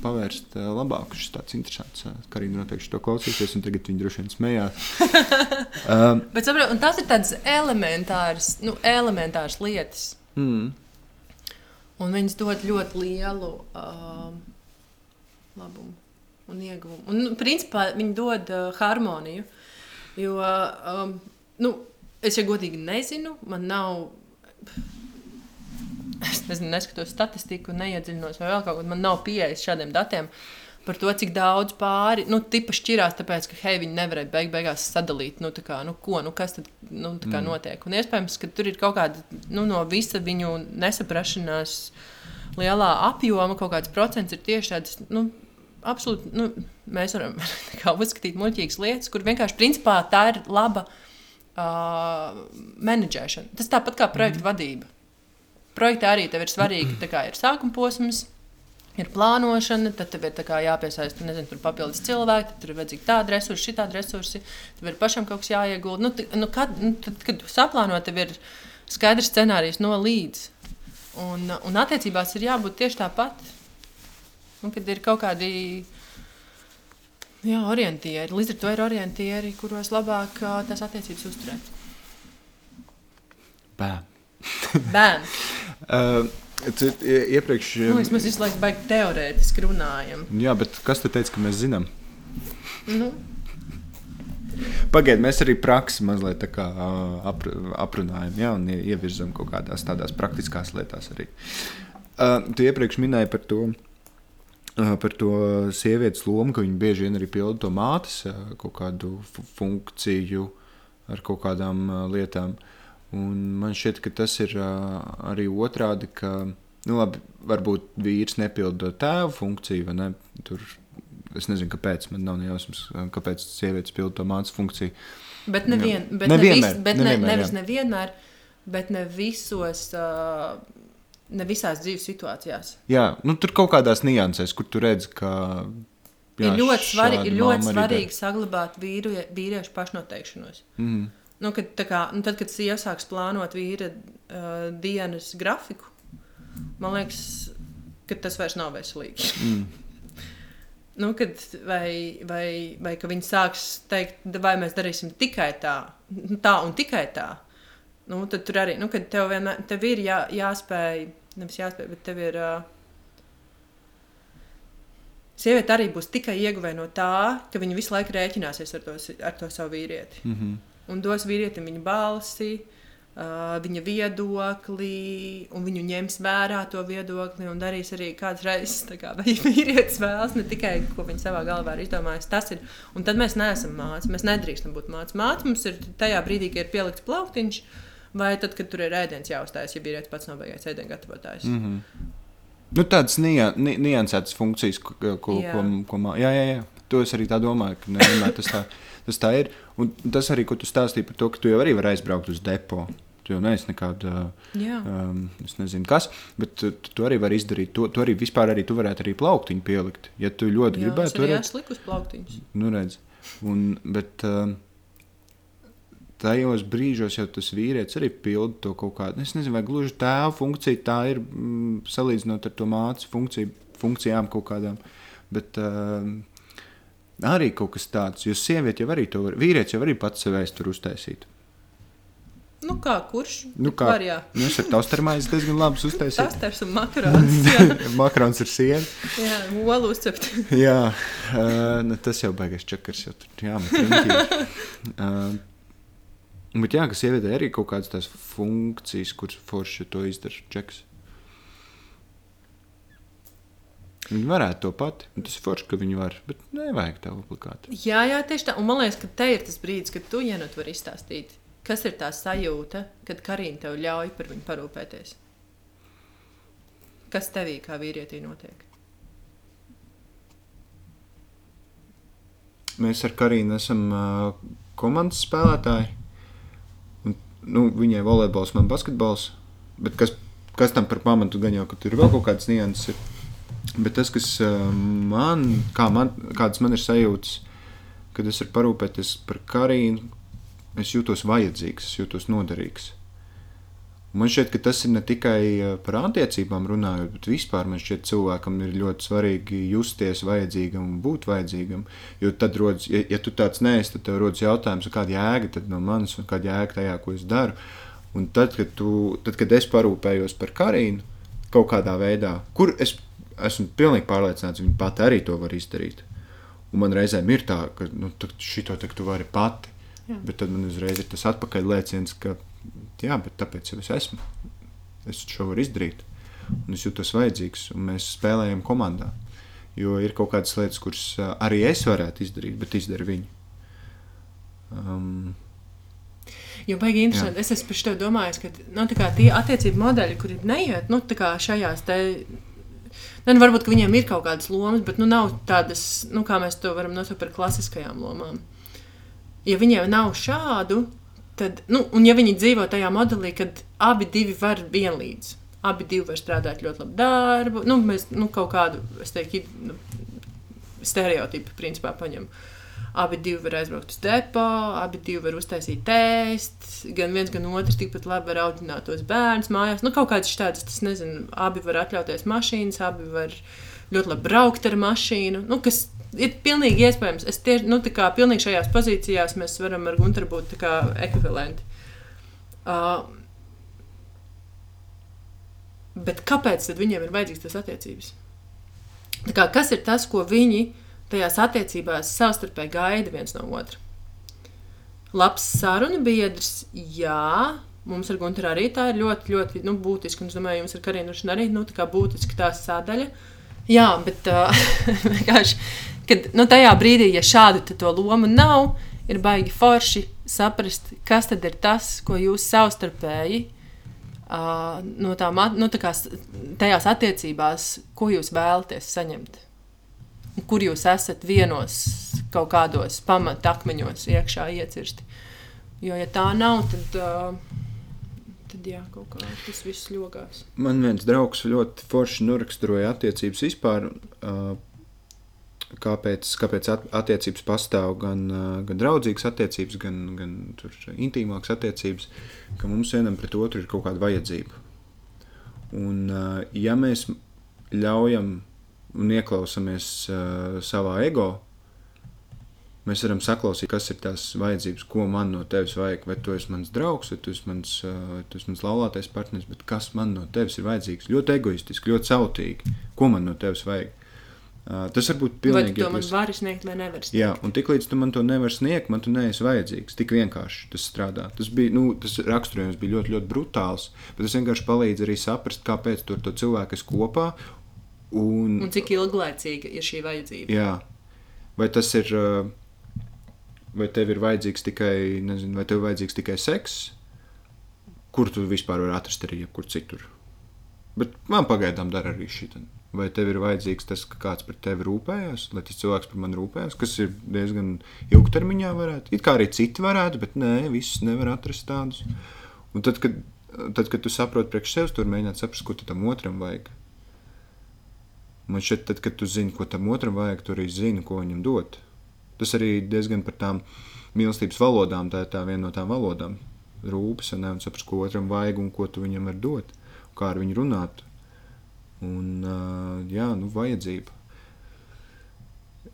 pavērst labāk. Šis tāds interesants. Karina noteikti to klausīsies, un tagad viņi droši vien smējās. um, bet saprot, tas ir tāds elementārs, nu, elementārs lietas lietas. Mm. Un viņas dod ļoti lielu uh, labumu un ieguvumu. Un, nu, principā viņi dod uh, harmoniju. Jo um, nu, es, ja godīgi nezinu, man nav. Es nezinu, neskatos statistiku, neiedziļinos vai vēl kaut ko. Man nav pieejas šādiem datiem. Uh, par to, cik daudz pāri, nu, tipa šķirās, tāpēc, ka, hei, viņi nevarēja beig beigās sadalīt, nu, kā, nu, ko, nu, kas tad, nu, mm. notiek. Un iespējams, ka tur ir kaut kāda, nu, no visa viņu nesaprašanās lielā apjoma kaut kāds procents ir tieši tāds, nu, absolūti, nu, mēs varam uzskatīt muļķīgas lietas, kur vienkārši, principā, tā ir laba uh, menedžēšana. Tas tāpat kā projekta mm. vadība. Projektā arī tev ir svarīgi, kā ir sākuma posms, ir plānošana, tad tev ir jāpiesaista nezinu, papildus cilvēki, tad tur ir vajadzīgi tādi resursi, šitādi resursi, tev ir pašam kaut kas jāiegulda. Nu, nu, kad, nu, tad, kad tu saplāno, tev ir skaidrs scenārijs no līdz. Un, un attiecībās ir jābūt tieši tāpat. Un, kad ir kaut kādi Jā, orientieri. Līdz ar to ir orientieri, kuros labāk tās attiecības uzturēt. Bēm. Bērni. Uh, iepriekš, Nu, mēs visu laiku baigi teorētiski runājam. jā, bet kas te teica, ka mēs zinām? Nu, Pagaidiet, mēs arī praksi mazliet kā apr aprunājam, jā, un ie- ievirzam kaut kādās tādās praktiskās lietās arī. Uh, tu iepriekš minēji par to, uh, par to sievietes lomu, ka viņa bieži vien arī pilda to mātes uh, kaut kādu fu- funkciju ar kaut kādām uh, lietām. Un man šķiet, ka tas ir uh, arī otrādi, ka, nu labi, varbūt vīrs nepilda tēva funkciju, vai ne? Tur, es nezinu, kāpēc, man nav ne jausmas, kāpēc sievietes pilda to mātes funkciju. bet nevien, bet Nevienmēr, ne, vis, bet ne, nevienmēr, nevis jā. nevienmēr, bet ne visos, ā, ne visās dzīves situācijās. Jā, nu, tur kaut kādās niansēs, kur tu redzi, ka. Jā, ir ļoti, svari, ir ļoti svarīgi saglabāt vīru, vīriešu pašnoteikšanos. dara. Nu, kad, kā, nu, tad, kad sieva sāks plānot vīra uh, dienas grafiku, man liekas, ka tas vairs nav veselīgi. Mm. Nu, kad, vai, vai, vai ka viņi sāks teikt, "Da vai mēs darīsim tikai tā, tā un tikai tā. Nu, tad tur arī, nu, tev, vienmēr, tev ir jā, jāspēj, nevis jāspēj, bet tev ir. Uh, Sieviete arī būs tikai ieguvēja no tā, ka viņa visu laiku rēķināsies ar to, ar to savu vīrieti. Mm -hmm. Un dos vīrietim viņa balsi, uh, viņa viedokli, un viņu ņems vērā to viedokli. Un darīs arī kādas reizes, kā vai vīrietis vēlas, ne tikai ko viņa savā galvā ir izdomājis. Tas ir. Un tad mēs neesam mācīti. Mēs nedrīkstam būt mācīti. Mācīts mums ir tajā brīdī, kad ir pielikts plauktiņš, vai tad, kad tur ir ēdiens jāuzstājas, ja vīrietis pats nav beigts ēdienu gatavotājs. Mm. Mm -hmm. nu, tādas nia, ni, niansētas funkcijas, ko, ko, ko, Jā. ko, ko mā... jā, jā, jā. To es arī tā domāju, ka nevienmēr tas tā, tas tā ir. Un tas arī, ko tu stāstīji par to, ka tu jau arī vari aizbraukt uz depo. Tu jau neesi nekāda, Jā. um, es nezinu, kas, bet tu, tu arī vari izdarīt to. Tu arī vispār arī tu varētu arī plauktiņu pielikt. Ja tu ļoti Jā, gribētu, es tu arī varētu esmu likus plauktiņus. Nu, redz. Un, bet uh, tajos brīžos jau tas vīrietis arī pilda to kaut kādu. Es nezinu, vai gluži tēva funkcija tā ir mm, salīdzinot ar to mācu funkciju, funkcijām kaut kādām. Bet uh, arī kaut kas tāds, jo sieviete jau arī to var, vīrietis jau arī pats sev tur uztaisīt. Nu, kā kurš? Nu, kā Var, jā. nu, es ar taustermaizi diezgan labi Tas uztaisīju. ters un makarons. Jā, Makrons ir siena. jā olu uzcept. Jā, uh, nu, tas jau baigas čakars. Jau tur jāmet uh, bet jā, ka sievietē arī kaut kādas tās funkcijas, kuras forši to izdara čeks. Viņi varētu to pati. Tas ir forši, ka viņi var, bet nevajag tā obligāti. Jā, jā, tieši tā. Un man liekas, ka te ir tas brīdis, kad tu Janot vari izstāstīt, kas ir tā sajūta, kad Karina tev ļauj par viņu parūpēties. Kas tevī kā vīrietī notiek? Mēs ar Karinu esam uh, komandas spēlētāji. Un, nu, viņai volejbols, man basketbols. Bet kas, kas tam par pamatu gan jau, ka tur ir vēl kaut kādas nianses. ir. Bet tas, kas uh, man, kā man, kādas man ir sajūtas, kad es varu parūpēties par Karinu, es jūtos vajadzīgs, es jūtos noderīgs. Man šķiet, ka tas ir ne tikai eh, par attiecībām runājot, bet vispār man šķiet, cilvēkam ir ļoti svarīgi justies vajadzīgam un būt vajadzīgam. Jo tad, rodas, ja, ja tu tāds neesi, tad tev rodas jautājums, kāda jēga no manis un kāda jēga tajā, ko es daru. Un tad, kad, tu, tad, kad es parūpējos par Karinu kaut kādā veidā, kur es esmu pilnīgi pārliecināts, viņa pati arī to var izdarīt. Un man reizēm ir tā, ka nu, šito tu vari pati. Jā. Bet tad man uzreiz ir tas atpakaļlēciens, ka jā, bet tāpēc jau es esmu. Es šo varu izdarīt. Un es jūtos vajadzīgs, un mēs spēlējam komandā. Jo ir kaut kādas lietas, kuras arī es varētu izdarīt, bet izdara viņi. Um, Jo baigi interesanti. Es esmu par šo domājis, ka nu, tie attiecību modeļi, kuri neiet nu, šajās te. Nu, varbūt viņiem ir kaut kādas lomas, bet nu, nav tādas, nu, kā mēs to varam nosaukt par klasiskajām lomām. Ja viņiem nav šādu, tad, nu, un ja viņi dzīvo tajā modelī, kad abi divi var vienlīdz, abi divi var strādāt ļoti labu darbu, nu, mēs nu, kaut kādu, es teiktu, nu, stereotipu principā paņemam. Abi divi var aizbraukt uz depo, abi divi var uztaisīt ēst. Gan viens, gan otrs tikpat labi var audzināt tos bērnus mājās. Nu, kaut kādas tādas, tas nezinu, abi var atļauties mašīnas, abi var ļoti labi braukt ar mašīnu. Nu, kas ir pilnīgi iespējams. Es tieši nu, kā pilnīgi šajās pozīcijās mēs varam ar Gunteru būt kā ekvivalenti. Uh, bet kāpēc viņiem ir vajadzīgas tas attiecības? Tā kā, kas ir tas, ko viņi tajās attiecībās savstarpēji gaida viens no otra? Labs sarunu biedrs, jā, mums ar Gunteru arī tā ir ļoti, ļoti nu, būtiski. Un es domāju, jums ar Karinu arī nu, tā būtiski tā sadaļa. Jā, bet uh, vienkārši, kad nu, tajā brīdī, ja šādu to lomu nav, ir baigi forši saprast, kas tad ir tas, ko jūs savstarpēji uh, no tām, nu, tā kā, tajās attiecībās, ko jūs vēlaties saņemt. Kur jūs esat vienos kaut kādos pamatakmeņos iekšā iecirsti. Jo, ja tā nav, tad, uh, tad jā, kaut kā tas viss ļogās. Man viens draugs ļoti forši noraksturoja attiecības vispār. Kāpēc, kāpēc attiecības pastāv gan, gan draudzīgas attiecības, gan, gan intīmākas attiecības, ka mums vienam pret otru ir kaut kāda vajadzība. Un, ja mēs ļaujam un ieklausāmies savā ego, mēs varam saklausīt, kas ir tās vajadzības, ko man no tevis vajag. Vai tu esi mans draugs, vai tu esi mans, tu esi mans laulātais partneris, bet kas man no tevis ir vajadzīgs? Ļoti egoistiski, ļoti sautīgi. Ko man no tevis vajag? Uh, tas var būt pilnīgi. Vai tu to man vari sniegt vai nevar sniegt? Jā, un tiklīdz tu man to nevari sniegt, man tu neesi vajadzīgs. Tik vienkārši tas strādā. Tas bija, nu, tas raksturojums bija ļoti, ļoti brutāls, bet tas vienkārši palīdz arī saprast, kāpēc tur to cilvēku ir kopā. Un, un cik ilglaicīga ir šī vajadzība? Jā, vai tas ir, vai tev ir vajadzīgs tikai, nezinu, vai tev ir vajadzīgs tikai seks, kur tu vispār vari atrast arī jebkur citur. Bet man pagaidām dara arī šī. Vai tev ir vajadzīgs tas, ka kāds par tevi rūpējas, lai tas cilvēks par mani rūpējas, kas ir diezgan ilgtermiņā varētu. It kā arī citi varētu, bet nē, visus nevar atrast tādus. Un tad, kad, tad, kad tu saproti priekš sevis, tur mēģināt saprast, ko tam otram vajag. Man šķiet, tad, kad tu zini, ko tam otram vajag, tu arī zini, ko viņam dot. Tas arī diezgan par tām mīlestības valodām, tā ir tā viena no tām valodām. Rūpes, un saprast, ko otram vajag un ko tu viņam var dot, kā ar viņu runāt un jā, nu, vajadzība.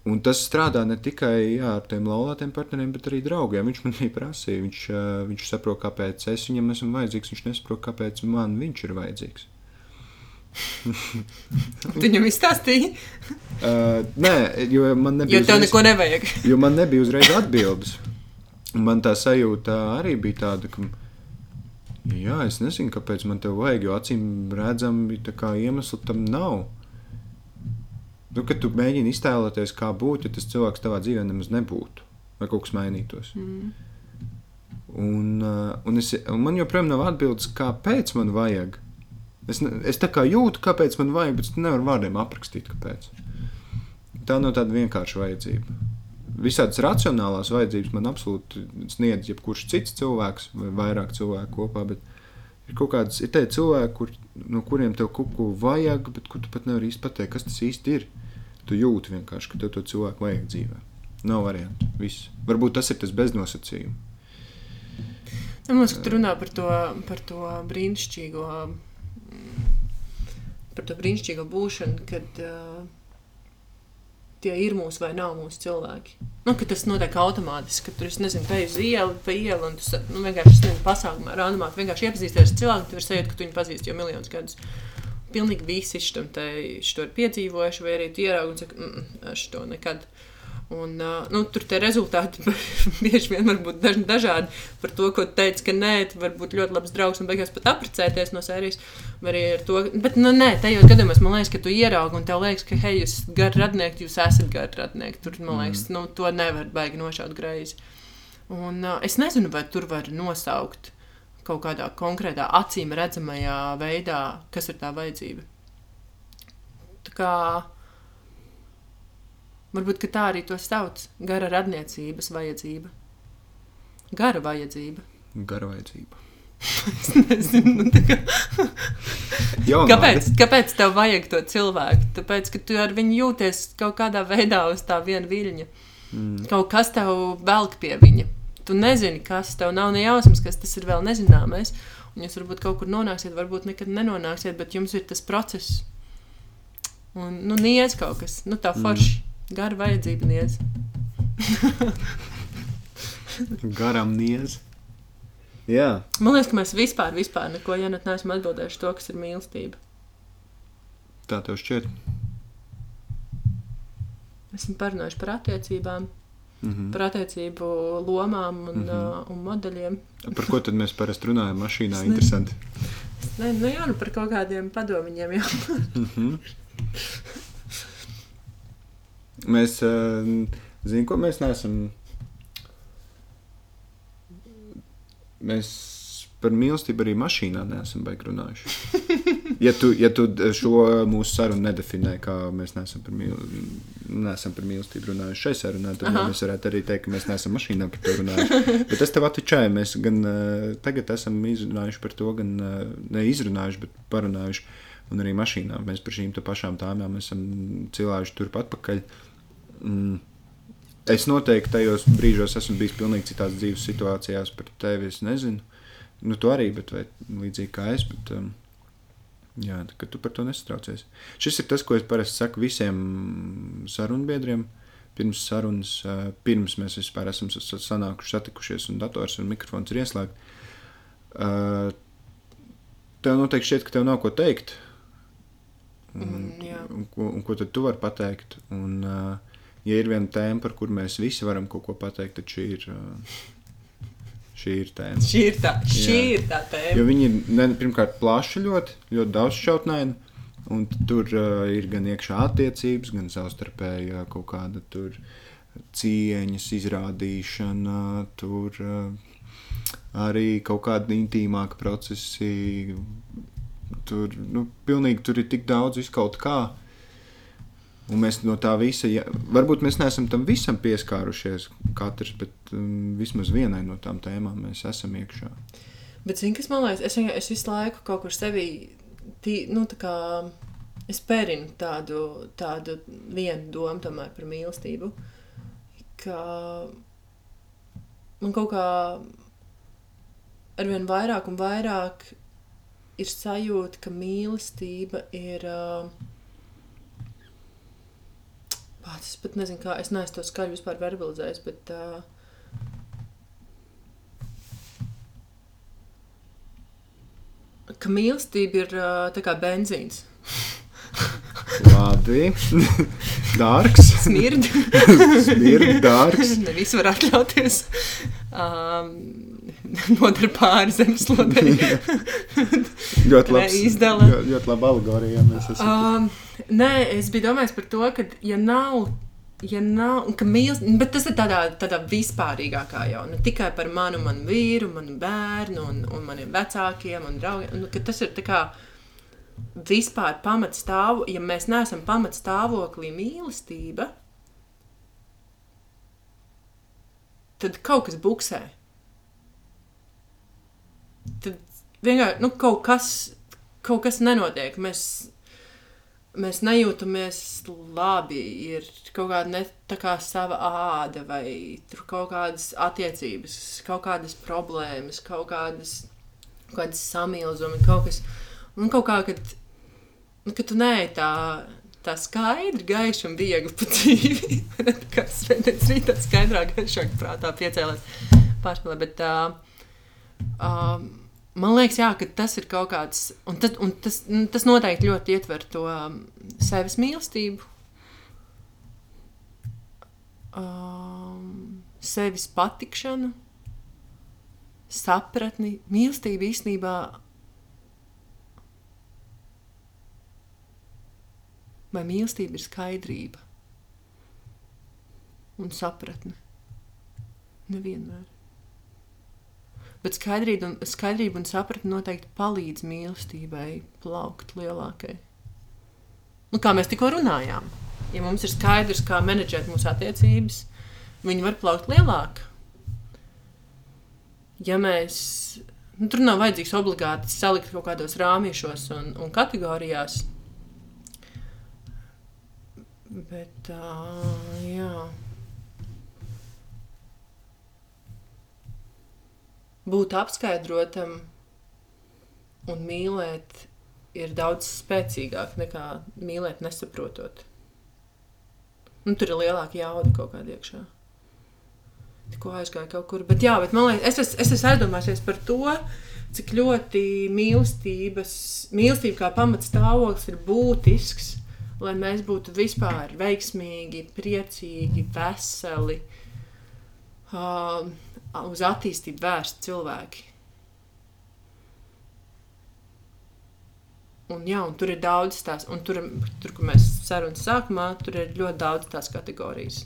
Un tas strādā ne tikai jā, ar tiem laulātiem partneriem, bet arī draugiem. Viņš man arī prasīja, viņš, viņš saprot, kāpēc es viņam esmu vajadzīgs. Viņš nesaprot, kāpēc man viņš ir vajadzīgs. Viņam izstāstīja? uh, nē, jo man nebija. Jo tev uzreiz, neko nevajag. jo man nebija uzreiz atbildes. Man tā sajūta arī bija tāda, ka Jā, es nezinu, kāpēc man te vajag, jo acīm redzami iemesli tam nav. Nu, kad tu mēģini iztēloties, kā būtu, ja tas cilvēks tavā dzīvē nemaz nebūtu, vai kaut kas mainītos. Mm. Un, uh, un, es, un man joprojām nav atbildes, kāpēc man vajag. Es, es tā kā jūtu, kāpēc man vajag, bet es nevaru vārdiem aprakstīt, kāpēc. Tā nav tāda vienkārša vajadzība visādas racionālās vajadzības man absolūti sniedz jebkurš cits cilvēks vai vairāk cilvēku kopā. Ir kaut kādas ir cilvēki, kur, no kuriem tev kaut ko vajag, bet kur tu pat nevari īsti pateikt, kas tas īsti ir. Tu jūti vienkārši, ka tev to cilvēku vajag dzīvē. Nav variantu. Viss. Varbūt tas ir tas beznosacījums. Man liekas, ka tu runā par to, par to brīnišķīgo, par to brīnišķīgo būšanu, kad uh, tie ir mūsu vai nav mūsu cilvēki. Nu, tas notiek automātiski, ka tur es nezinu, te uz ielu, pa ielu, un tu nu, vienkārši nezinu, pasākumā, randumā, vienkārši iepazīsties ar cilvēku, tu vari sajūt, ka tu viņu pazīsti jau miljonus gadus. Pilnīgi visi šitam te, šito ir piedzīvojuši, vai arī tu ieraugi un saki, mm, es to nekad. Uh, Un, nu, tur tie rezultāti bieži vien var būt daž, dažādi. Par to, ko teica, ka nē, tu vari būt ļoti labs draugs un beigās pat apprecēties no sērijas. Arī ar to, bet, nu, nē, tajos gadījumos man liekas, ka tu ieraugi un tev liekas, ka, hei, jūs gari radnieki, jūs esat gari radnieki. Tur, man liekas, mm. nu, to nevar baigi nošaut greizi. Un uh, es nezinu, vai tur var nosaukt kaut kādā konkrētā acīm redzamajā veidā, kas ir tā vajadzība. Tā kā Varbūt tā arī to sauc. Gara radniecības vajadzība. Gara vajadzība. Gara vajadzība. es nezinu, nu, kā... kāpēc, kāpēc tev vajag to cilvēku? Tāpēc, ka tu ar viņu jūties kaut kādā veidā uz tā viena viļņa. Mm. Kaut kas tev velk pie viņa. Tu nezini, kas tev nav ne jausmas, kas tas ir vēl nezināmais. Un jūs varbūt kaut kur nonāksiet, varbūt nekad nenonāksiet, bet jums ir tas process. Un, nu, niedz kaut kas, nu, tā forši. Mm Gara vajadzība niez. Garam niez. Jā, Man liekas, ka mēs vispār, vispār neko ja neesam atbildējuši to, kas ir mīlestība. tā tev šķiet. Esam parunājuši par attiecībām, Mhm. par attiecību lomām un, mm. -hmm. uh, un modeļiem. Par ko tad mēs parasti runājam mašīnā? Es. Interesanti. Ne, nu jā, nu par kaut kādiem padomiņiem. Jā. Mhm. Mēs, uh, zinām, ko mēs neesam. Mēs par mīlestību arī mašīnā neesam baigi runājuši. Ja tu, ja tu šo mūsu sarunu nedefinē, kā mēs neesam par, mīl, neesam par mīlestību runājuši šai sarunā, tad Aha. mēs varētu arī teikt, ka mēs neesam mašīnā par to runājuši. Bet es tev atvičēju, mēs gan uh, tagad esam izrunājuši par to, gan uh, neizrunājuši, bet parunājuši. Un arī mašīnā mēs par šīm pašām tēmām esam cilājuši turpat pakaļ. Mm. Es noteikti tajos brīžos esmu bijis pilnīgi citās dzīves situācijās par tevi. Es nezinu, nu, tu arī, bet vai līdzīgi kā es. Bet, um, jā, ka tu par to nesatraucies. Šis ir tas, ko es parasti saku visiem sarunbiedriem. Pirms sarunas, uh, pirms mēs vispār esam sa- sa- sanākuši, satikušies, un dators un mikrofons ir ieslēgts. Uh, tev noteikti šķiet, ka tev nav ko teikt. Un, Mm, un, ko, un ko tad tu vari pateikt? Un, uh, ja ir viena tēma, par kuru mēs visi varam kaut ko pateikt, tad šī ir, šī ir tēma. Šī ir tā, šī Jā. ir tā tēma. Jo viņi ir ne, pirmkārt plaši ļoti, ļoti daudz šautnaini. Un tur uh, ir gan iekšā attiecības, gan savstarpēji uh, kaut kāda tur cieņas izrādīšana, tur uh, arī kaut kāda intīmāka procesi. Tur, nu, pilnīgi, tur ir tik daudz viskaut kā. Un mēs no tā visa, ja, varbūt mēs neesam tam visam pieskārušies, katrs, bet um, vismaz vienai no tām tēmām mēs esam iekšā. Bet, zini, kas man liekas, es, es visu laiku kaut kur sevī, tī, nu, tā kā es pērinu tādu, tādu vienu domu tomēr par mīlestību, ka man kaut kā arvien vairāk un vairāk ir sajūta, ka mīlestība ir. Uh, Pats es pat nezinu, kā es neesmu to skaļi vispār verbalizējis, bet uh, ka mīlestība ir uh, tā kā benzīns. Labi, dārgs, Smird. smirds, dārgs. ne visi var atļauties. Um, Nodara pāri zemeslodē. ļoti Ne, labs, izdala. ļoti, ļoti. Mēs esam. Um, nē, es biju domājis par to, ka, ja nav, ja nav, un ka mīlestība, bet tas ir tādā, tādā vispārīgākā jau, ne tikai par manu, manu vīru, manu bērnu un, un maniem vecākiem un draugiem, nu, ka tas ir kā vispār pamatstāvu, ja mēs neesam pamatstāvoklī mīlestība, tad kaut kas buksē. Tad vienkārši nu, kaut, kas, kaut kas nenotiek. Mēs, mēs nejūtamies labi. Ir kaut kāda ne tā kā sava āda, vai tur kaut kādas attiecības, kaut kādas problēmas, kaut kādas, kaut kādas samilzumi, kaut kas. Un kaut kā, kad, nu, kad tu neej tā, tā skaidri, gaiši un viegli pa dzīvi. Kā svētdienas rītā skaidrāk, gaišāk prātā piecēlēt pārspēlē. Bet tā, um, man liekas, jā, ka tas ir kaut kāds, un, tad, un tas, nu, tas noteikti ļoti ietver to um, sevis mīlestību. Um, sevis patikšanu, sapratni, mīlestība īstenībā vai mīlestība ir skaidrība un sapratne. Nevienmēr. Bet skaidrība un, skaidrība un sapratne noteikti palīdz mīlestībai plaukt lielākai. Nu, kā mēs tikko runājām, ja mums ir skaidrs, kā menedžēt mūsu attiecības, viņi var plaukt lielāk. Ja mēs, nu, tur nav vajadzīgs obligāti salikt kaut kādos rāmīšos un, un kategorijās, Bet, uh, jā. Būt apskaidrotam un mīlēt ir daudz spēcīgāk nekā mīlēt nesaprotot. Nu, tur ir lielāka jauda kaut kāda iekšā. Tikko aizgāja kaut kur. Bet, jā, bet man liekas, es, es, es esmu aizdomājies par to, cik ļoti mīlestības, mīlestība kā pamatstāvoklis ir būtisks, lai mēs būtu vispār veiksmīgi, priecīgi, veseli, uh, uz attīstību vērsti cilvēki. Un, jā, un tur ir daudz tās, un tur, tur kur mēs sarunas sākumā, tur ir ļoti daudz tās kategorijas.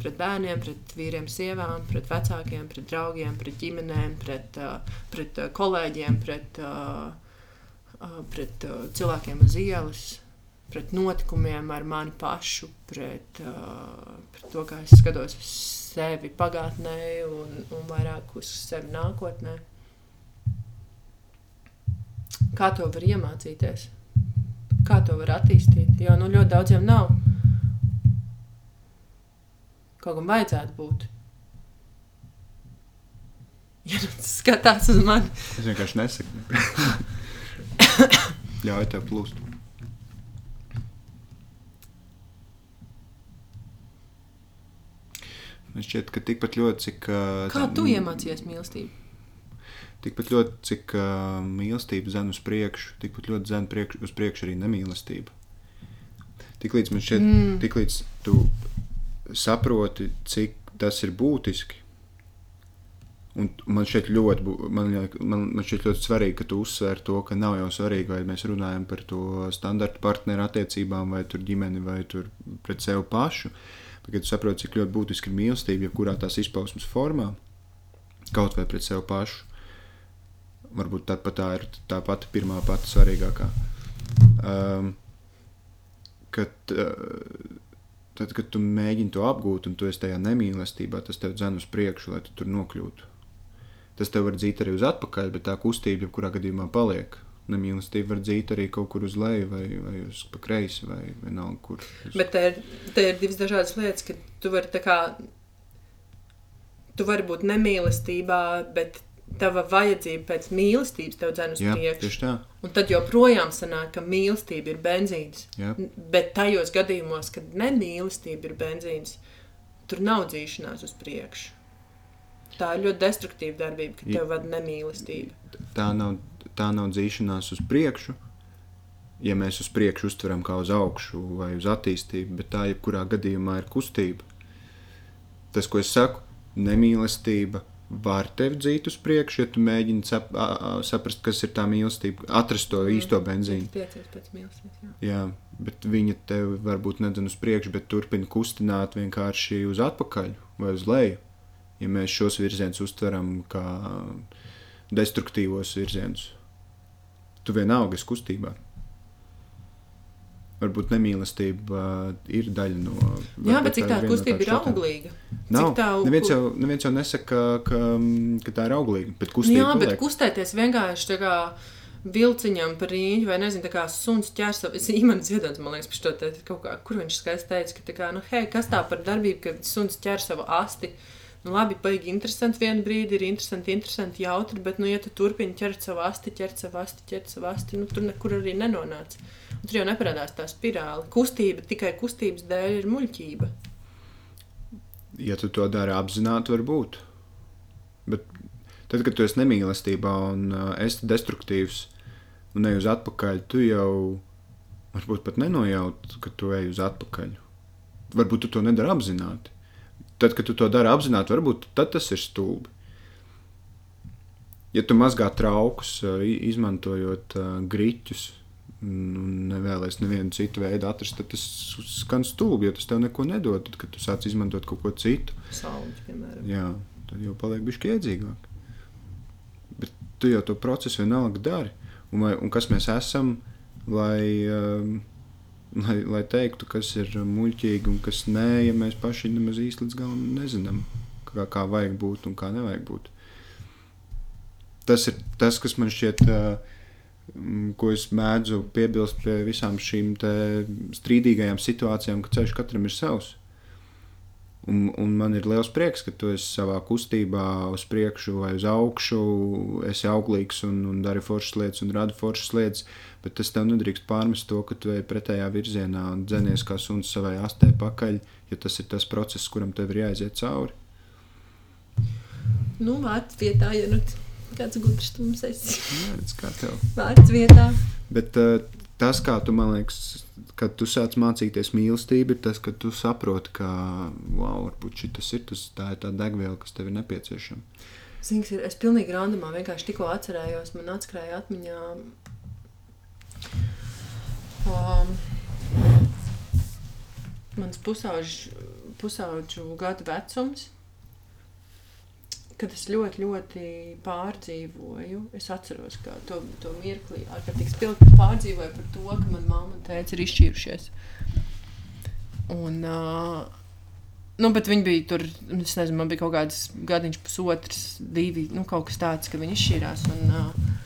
Pret bērniem, pret vīriem, sievām, pret vecākiem, pret draugiem, pret ģimenēm, pret, uh, pret uh, kolēģiem, pret, uh, pret cilvēkiem uz ielas, pret notikumiem ar mani pašu, pret, uh, pret to, kā es skatos uz sevi pagātnē un, un vairāk uz sevi nākotnē. Kā to var iemācīties? Kā to var attīstīt? Jo nu, ļoti daudziem nav. Kaut kam vajadzētu būt. Ja nu skatās uz mani, Es vienkārši nesaku. Ļauj tev plūst. Man šķiet, ka tikpat ļoti, cik. kā tā- tu iemācījies mīlestību? Tikpat ļoti, cik uh, mīlestība zina uz priekšu, tikpat ļoti zina priekš, uz priekšu arī nemīlestība. Tiklīdz man šķiet, mm. tiklīdz tu saproti, cik tas ir būtiski. Un man šķiet ļoti, man, man, man šķiet ļoti svarīgi, ka tu uzsver to, ka nav jau svarīgi, vai mēs runājam par to standarta partneru attiecībām, vai tur ģimeni, vai tur pret sevi pašu. Bet, kad saproti, cik ļoti būtiski ir mīlestība, jebkurā tās izpausmes formā, kaut vai pret sevi pašu, varbūt tā, tā ir tā pati pirmā, pati svarīgākā. Um, kad, uh, tad, kad tu mēģini to apgūt, un tu esi tajā nemīlestībā, tas tev dzen uz priekšu, lai tu tur nokļūtu. Tas tev var dzīt arī uz atpakaļ, bet tā kustība jebkurā gadījumā paliek. Nemīlestība var dzīt arī kaut kur uz leju, vai, vai uz pa kreisi, vai vienalga kur. Uz... Bet te ir, te ir divas dažādas lietas, ka tu vari tā kā. Tu vari būt nemīlestībā, bet tava vajadzība pēc mīlestības tev dzēna uz priekšu. Un tad joprojām sanāk, ka mīlestība ir benzīns. Jā. Bet tajos gadījumos, kad nemīlestība ir benzīns, tur nav dzīšanās uz priekšu. Tā ir ļoti destruktīva darbība, ka I- tev vada nemīlestība. tā nav, tā nav dzīšanās uz priekšu. Ja mēs uz priekšu uztveram kā uz augšu vai uz attīstību, bet tā jebkurā gadījumā ir kustība. Tas, ko es saku, nemīlestība var tevi dzīt uz priekšu, ja tu mēģini sap, a, saprast, kas ir tā mīlestība, atrast to mm. īsto benzīnu. Tiecies pēc mīlestības. Jā. Jā, bet viņa tev varbūt nedzen uz priekšu, bet turpina kustināt vienkārši uz atpakaļ vai uz leju. Ja mēs šos virzienus uztveram kā destruktīvos virzienus, tu vienalga esi kustībā. Varbūt nemīlestība uh, ir daļa no. Jā, bet cik tā ir viena no kustība ir auglīga? Nav. Tā Neviens jau, neviens jau nesaka, ka, ka tā ir auglīga. Bet kustība Jā, bet paliek. kustēties vienkārši tā kā vilciņam par rīņķi, vai nezinu, tā kā suns ķers savu īmeni ziedons, man liekas, par šo te kaut kā, kur viņš skaisti teica, ka tā kā, nu, hei, kas tā par darbību, kad suns ķer savu asti. Nu, labi, baigi interesanti vienu brīdi, ir interesanti, interesanti, jautri, bet, nu, ja tu turpini ķert savu asti, ķert savu asti, ķert savu asti, nu, tur nekur arī nenonāc. Un tur jau neparādās tā spirāli. Kustība tikai kustības dēļ ir muļķība. Ja tu to dari apzināti, varbūt. Bet tad, kad tu esi nemīlestībā un uh, esi destruktīvs un ej uz atpakaļ, tu jau varbūt pat nenojauti, ka tu ej uz atpakaļ. Varbūt tu to nedari apzināti. Tad, kad tu to dari apzināti, varbūt tas ir stulbi. Ja tu mazgā traukus, i- izmantojot uh, griķus, un nevēlies nevienu citu veidu atrast, tad tas skan stulbi, jo tas tev neko nedod. Tad, kad tu sāc izmantot kaut ko citu, Sauļus, piemēram. Jā, tad jau paliek bišķi iedzīgāk. Bet tu jau to procesu vienalga dari. Un, vai, un kas mēs esam, lai, um, lai, lai teiktu, kas ir muļķīgi un kas nē, ja mēs paši nemaz īsti līdz galam nezinām, kā, kā vajag būt un kā nevajag būt. Tas ir tas, kas man šķiet, mm, ko es mēdzu piebilst pie visām šīm strīdīgajām situācijām, ka ceļš katram ir savs Un, un man ir liels prieks, ka tu esi savā kustībā uz priekšu vai uz augšu, esi auglīgs un, un dari foršas lietas un rada foršas lietas, bet tas tev nedrīkst pārmest to, ka tu ej pretējā virzienā un dzenies kā suns savai astē pakaļ, jo tas ir tas process, kuram tev ir jāiziet cauri. Nu, vārds vietā, ja nu kāds gudrs tums esi. Jā, redz, kā tev. Vārds vietā. Bet uh, tas, kā tu man liekas, kad tu sāc mācīties mīlestību, ir tas, ka tu saproti, ka wow, varbūt šis ir tas, tā, ir tā degviela, kas tev ir nepieciešama. Zins, ir, es pilnīgi randumā vienkārši tikko atcerējos, man atskrēja atmiņā. Um, mans pusauģu, pusauģu gadu vecums kad es ļoti, ļoti pārdzīvoju, es atceros to, to mirkli, ārkārtīgi spilgti pārdzīvoju par to, ka manā mamma un tēvs ir izšķīrušies. Un, uh, nu, bet viņi bija tur, es nezinu, man bija kaut kāds gadiņš, pusotrs, divi, nu, kaut kas tāds, ka viņi izšķīrās. Un, uh,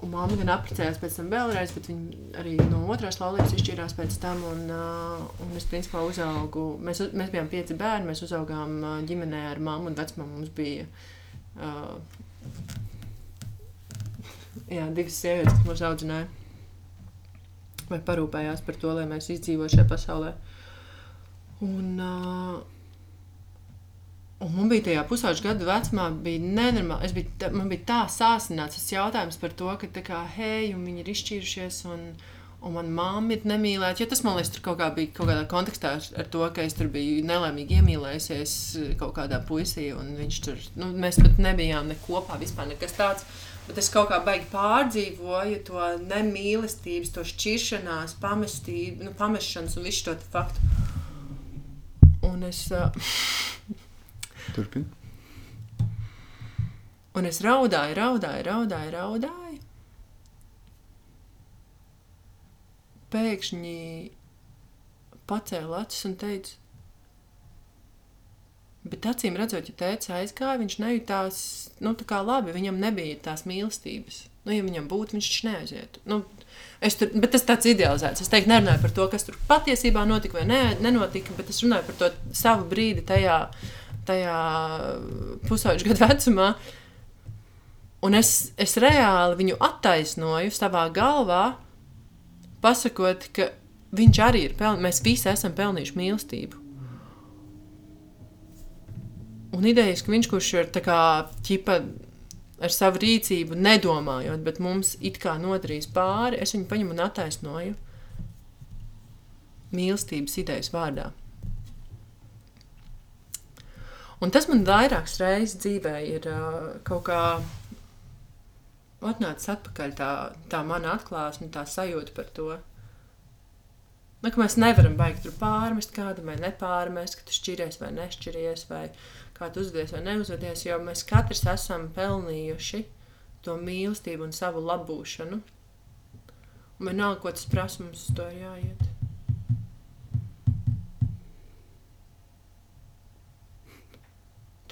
Un mamma gan apprecējās pēc tam vēlreiz, bet viņa arī no otrās laulības izšķīrās pēc tam. Un, uh, un es principā uzaugu. Mēs, mēs bijām pieci bērni, mēs uzaugām uh, ģimenē ar mammu un vecmāmu. Mums bija uh, jā, divas sievietes, kas mūs audzināja. Vai parūpējās par to, lai mēs izdzīvotu šajā pasaulē. Un, uh, Un man bija tajā pusauģa gadu vecumā, bija nenormāli. Biju, man bija tā sāsināts tas jautājums par to, ka, tā kā, hei, viņi ir izšķīrušies. Un, un manā mamma ir nemīlēta. Tas man liekas, tur kaut, kā bija kaut kādā kontekstā ar, to, ka es tur biju nelaimīgi iemīlējusies kaut kādā puisī. Viņš tur, nu, mēs pat nebijām ne kopā, vispār nekas tāds. Bet es kaut kā baigi pārdzīvoju to nemīlestības, to šķiršanās, pamestību, nu, pamešanas un visu to faktu. Un es. Uh, Turpin. Un es raudāju, raudāju, raudāju, raudāju. Pēkšņi pacēla acis un teica, bet acīm redzot, ja tēvs aizgāja, viņš nejūtās, nu, tā kā labi, viņam nebija tās mīlestības. Nu, ja viņam būtu, viņš neaizietu. Nu, tur, bet tas tāds idealizēts. Es teiktu, nerunāju par to, kas tur patiesībā notika vai ne, nenotika, bet es runāju par to savu brīdi tajā tajā pusauģa gadu vecumā. Un es, es reāli viņu attaisnoju savā galvā, pasakot, ka viņš arī ir pelnījis, mēs visi esam pelnījuši mīlestību. Un idejas, ka viņš kurš ir tā kā ķipa ar savu rīcību, nedomājot, bet mums it kā nodarīs pāri, es viņu paņemu un attaisnoju mīlestības idejas vārdā. Un tas man vairākas reizes dzīvē ir kaut kā atnācis atpakaļ tā, tā mana atklāsme, tā sajūta par to. Nu, mēs nevaram baigt tur pārmest kādam, vai nepārmest, ka tu šķiries vai nešķiries, vai kā tu uzvedies vai neuzvedies, jo mēs katrs esam pelnījuši to mīlestību un savu labūšanu. Un vienalga, ko tas prasa, mums uz to ir jāiet.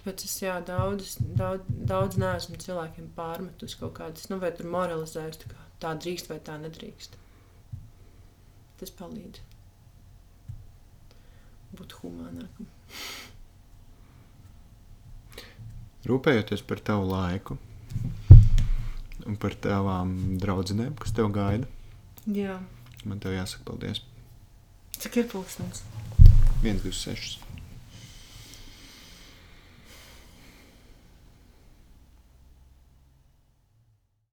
Tāpēc es jā, daudz, daudz, daudz neesmu cilvēkiem pārmetus kaut kādas, nu, vai tur moralizējis, tā, kā, tā drīkst vai tā nedrīkst. Tas palīdz būt humānākam. Rūpējoties par tavu laiku un par tavām draudzenēm, kas tev gaida. Jā. Man tev jāsaka paldies. Cik ir pulkstenis? 1, 2, 6.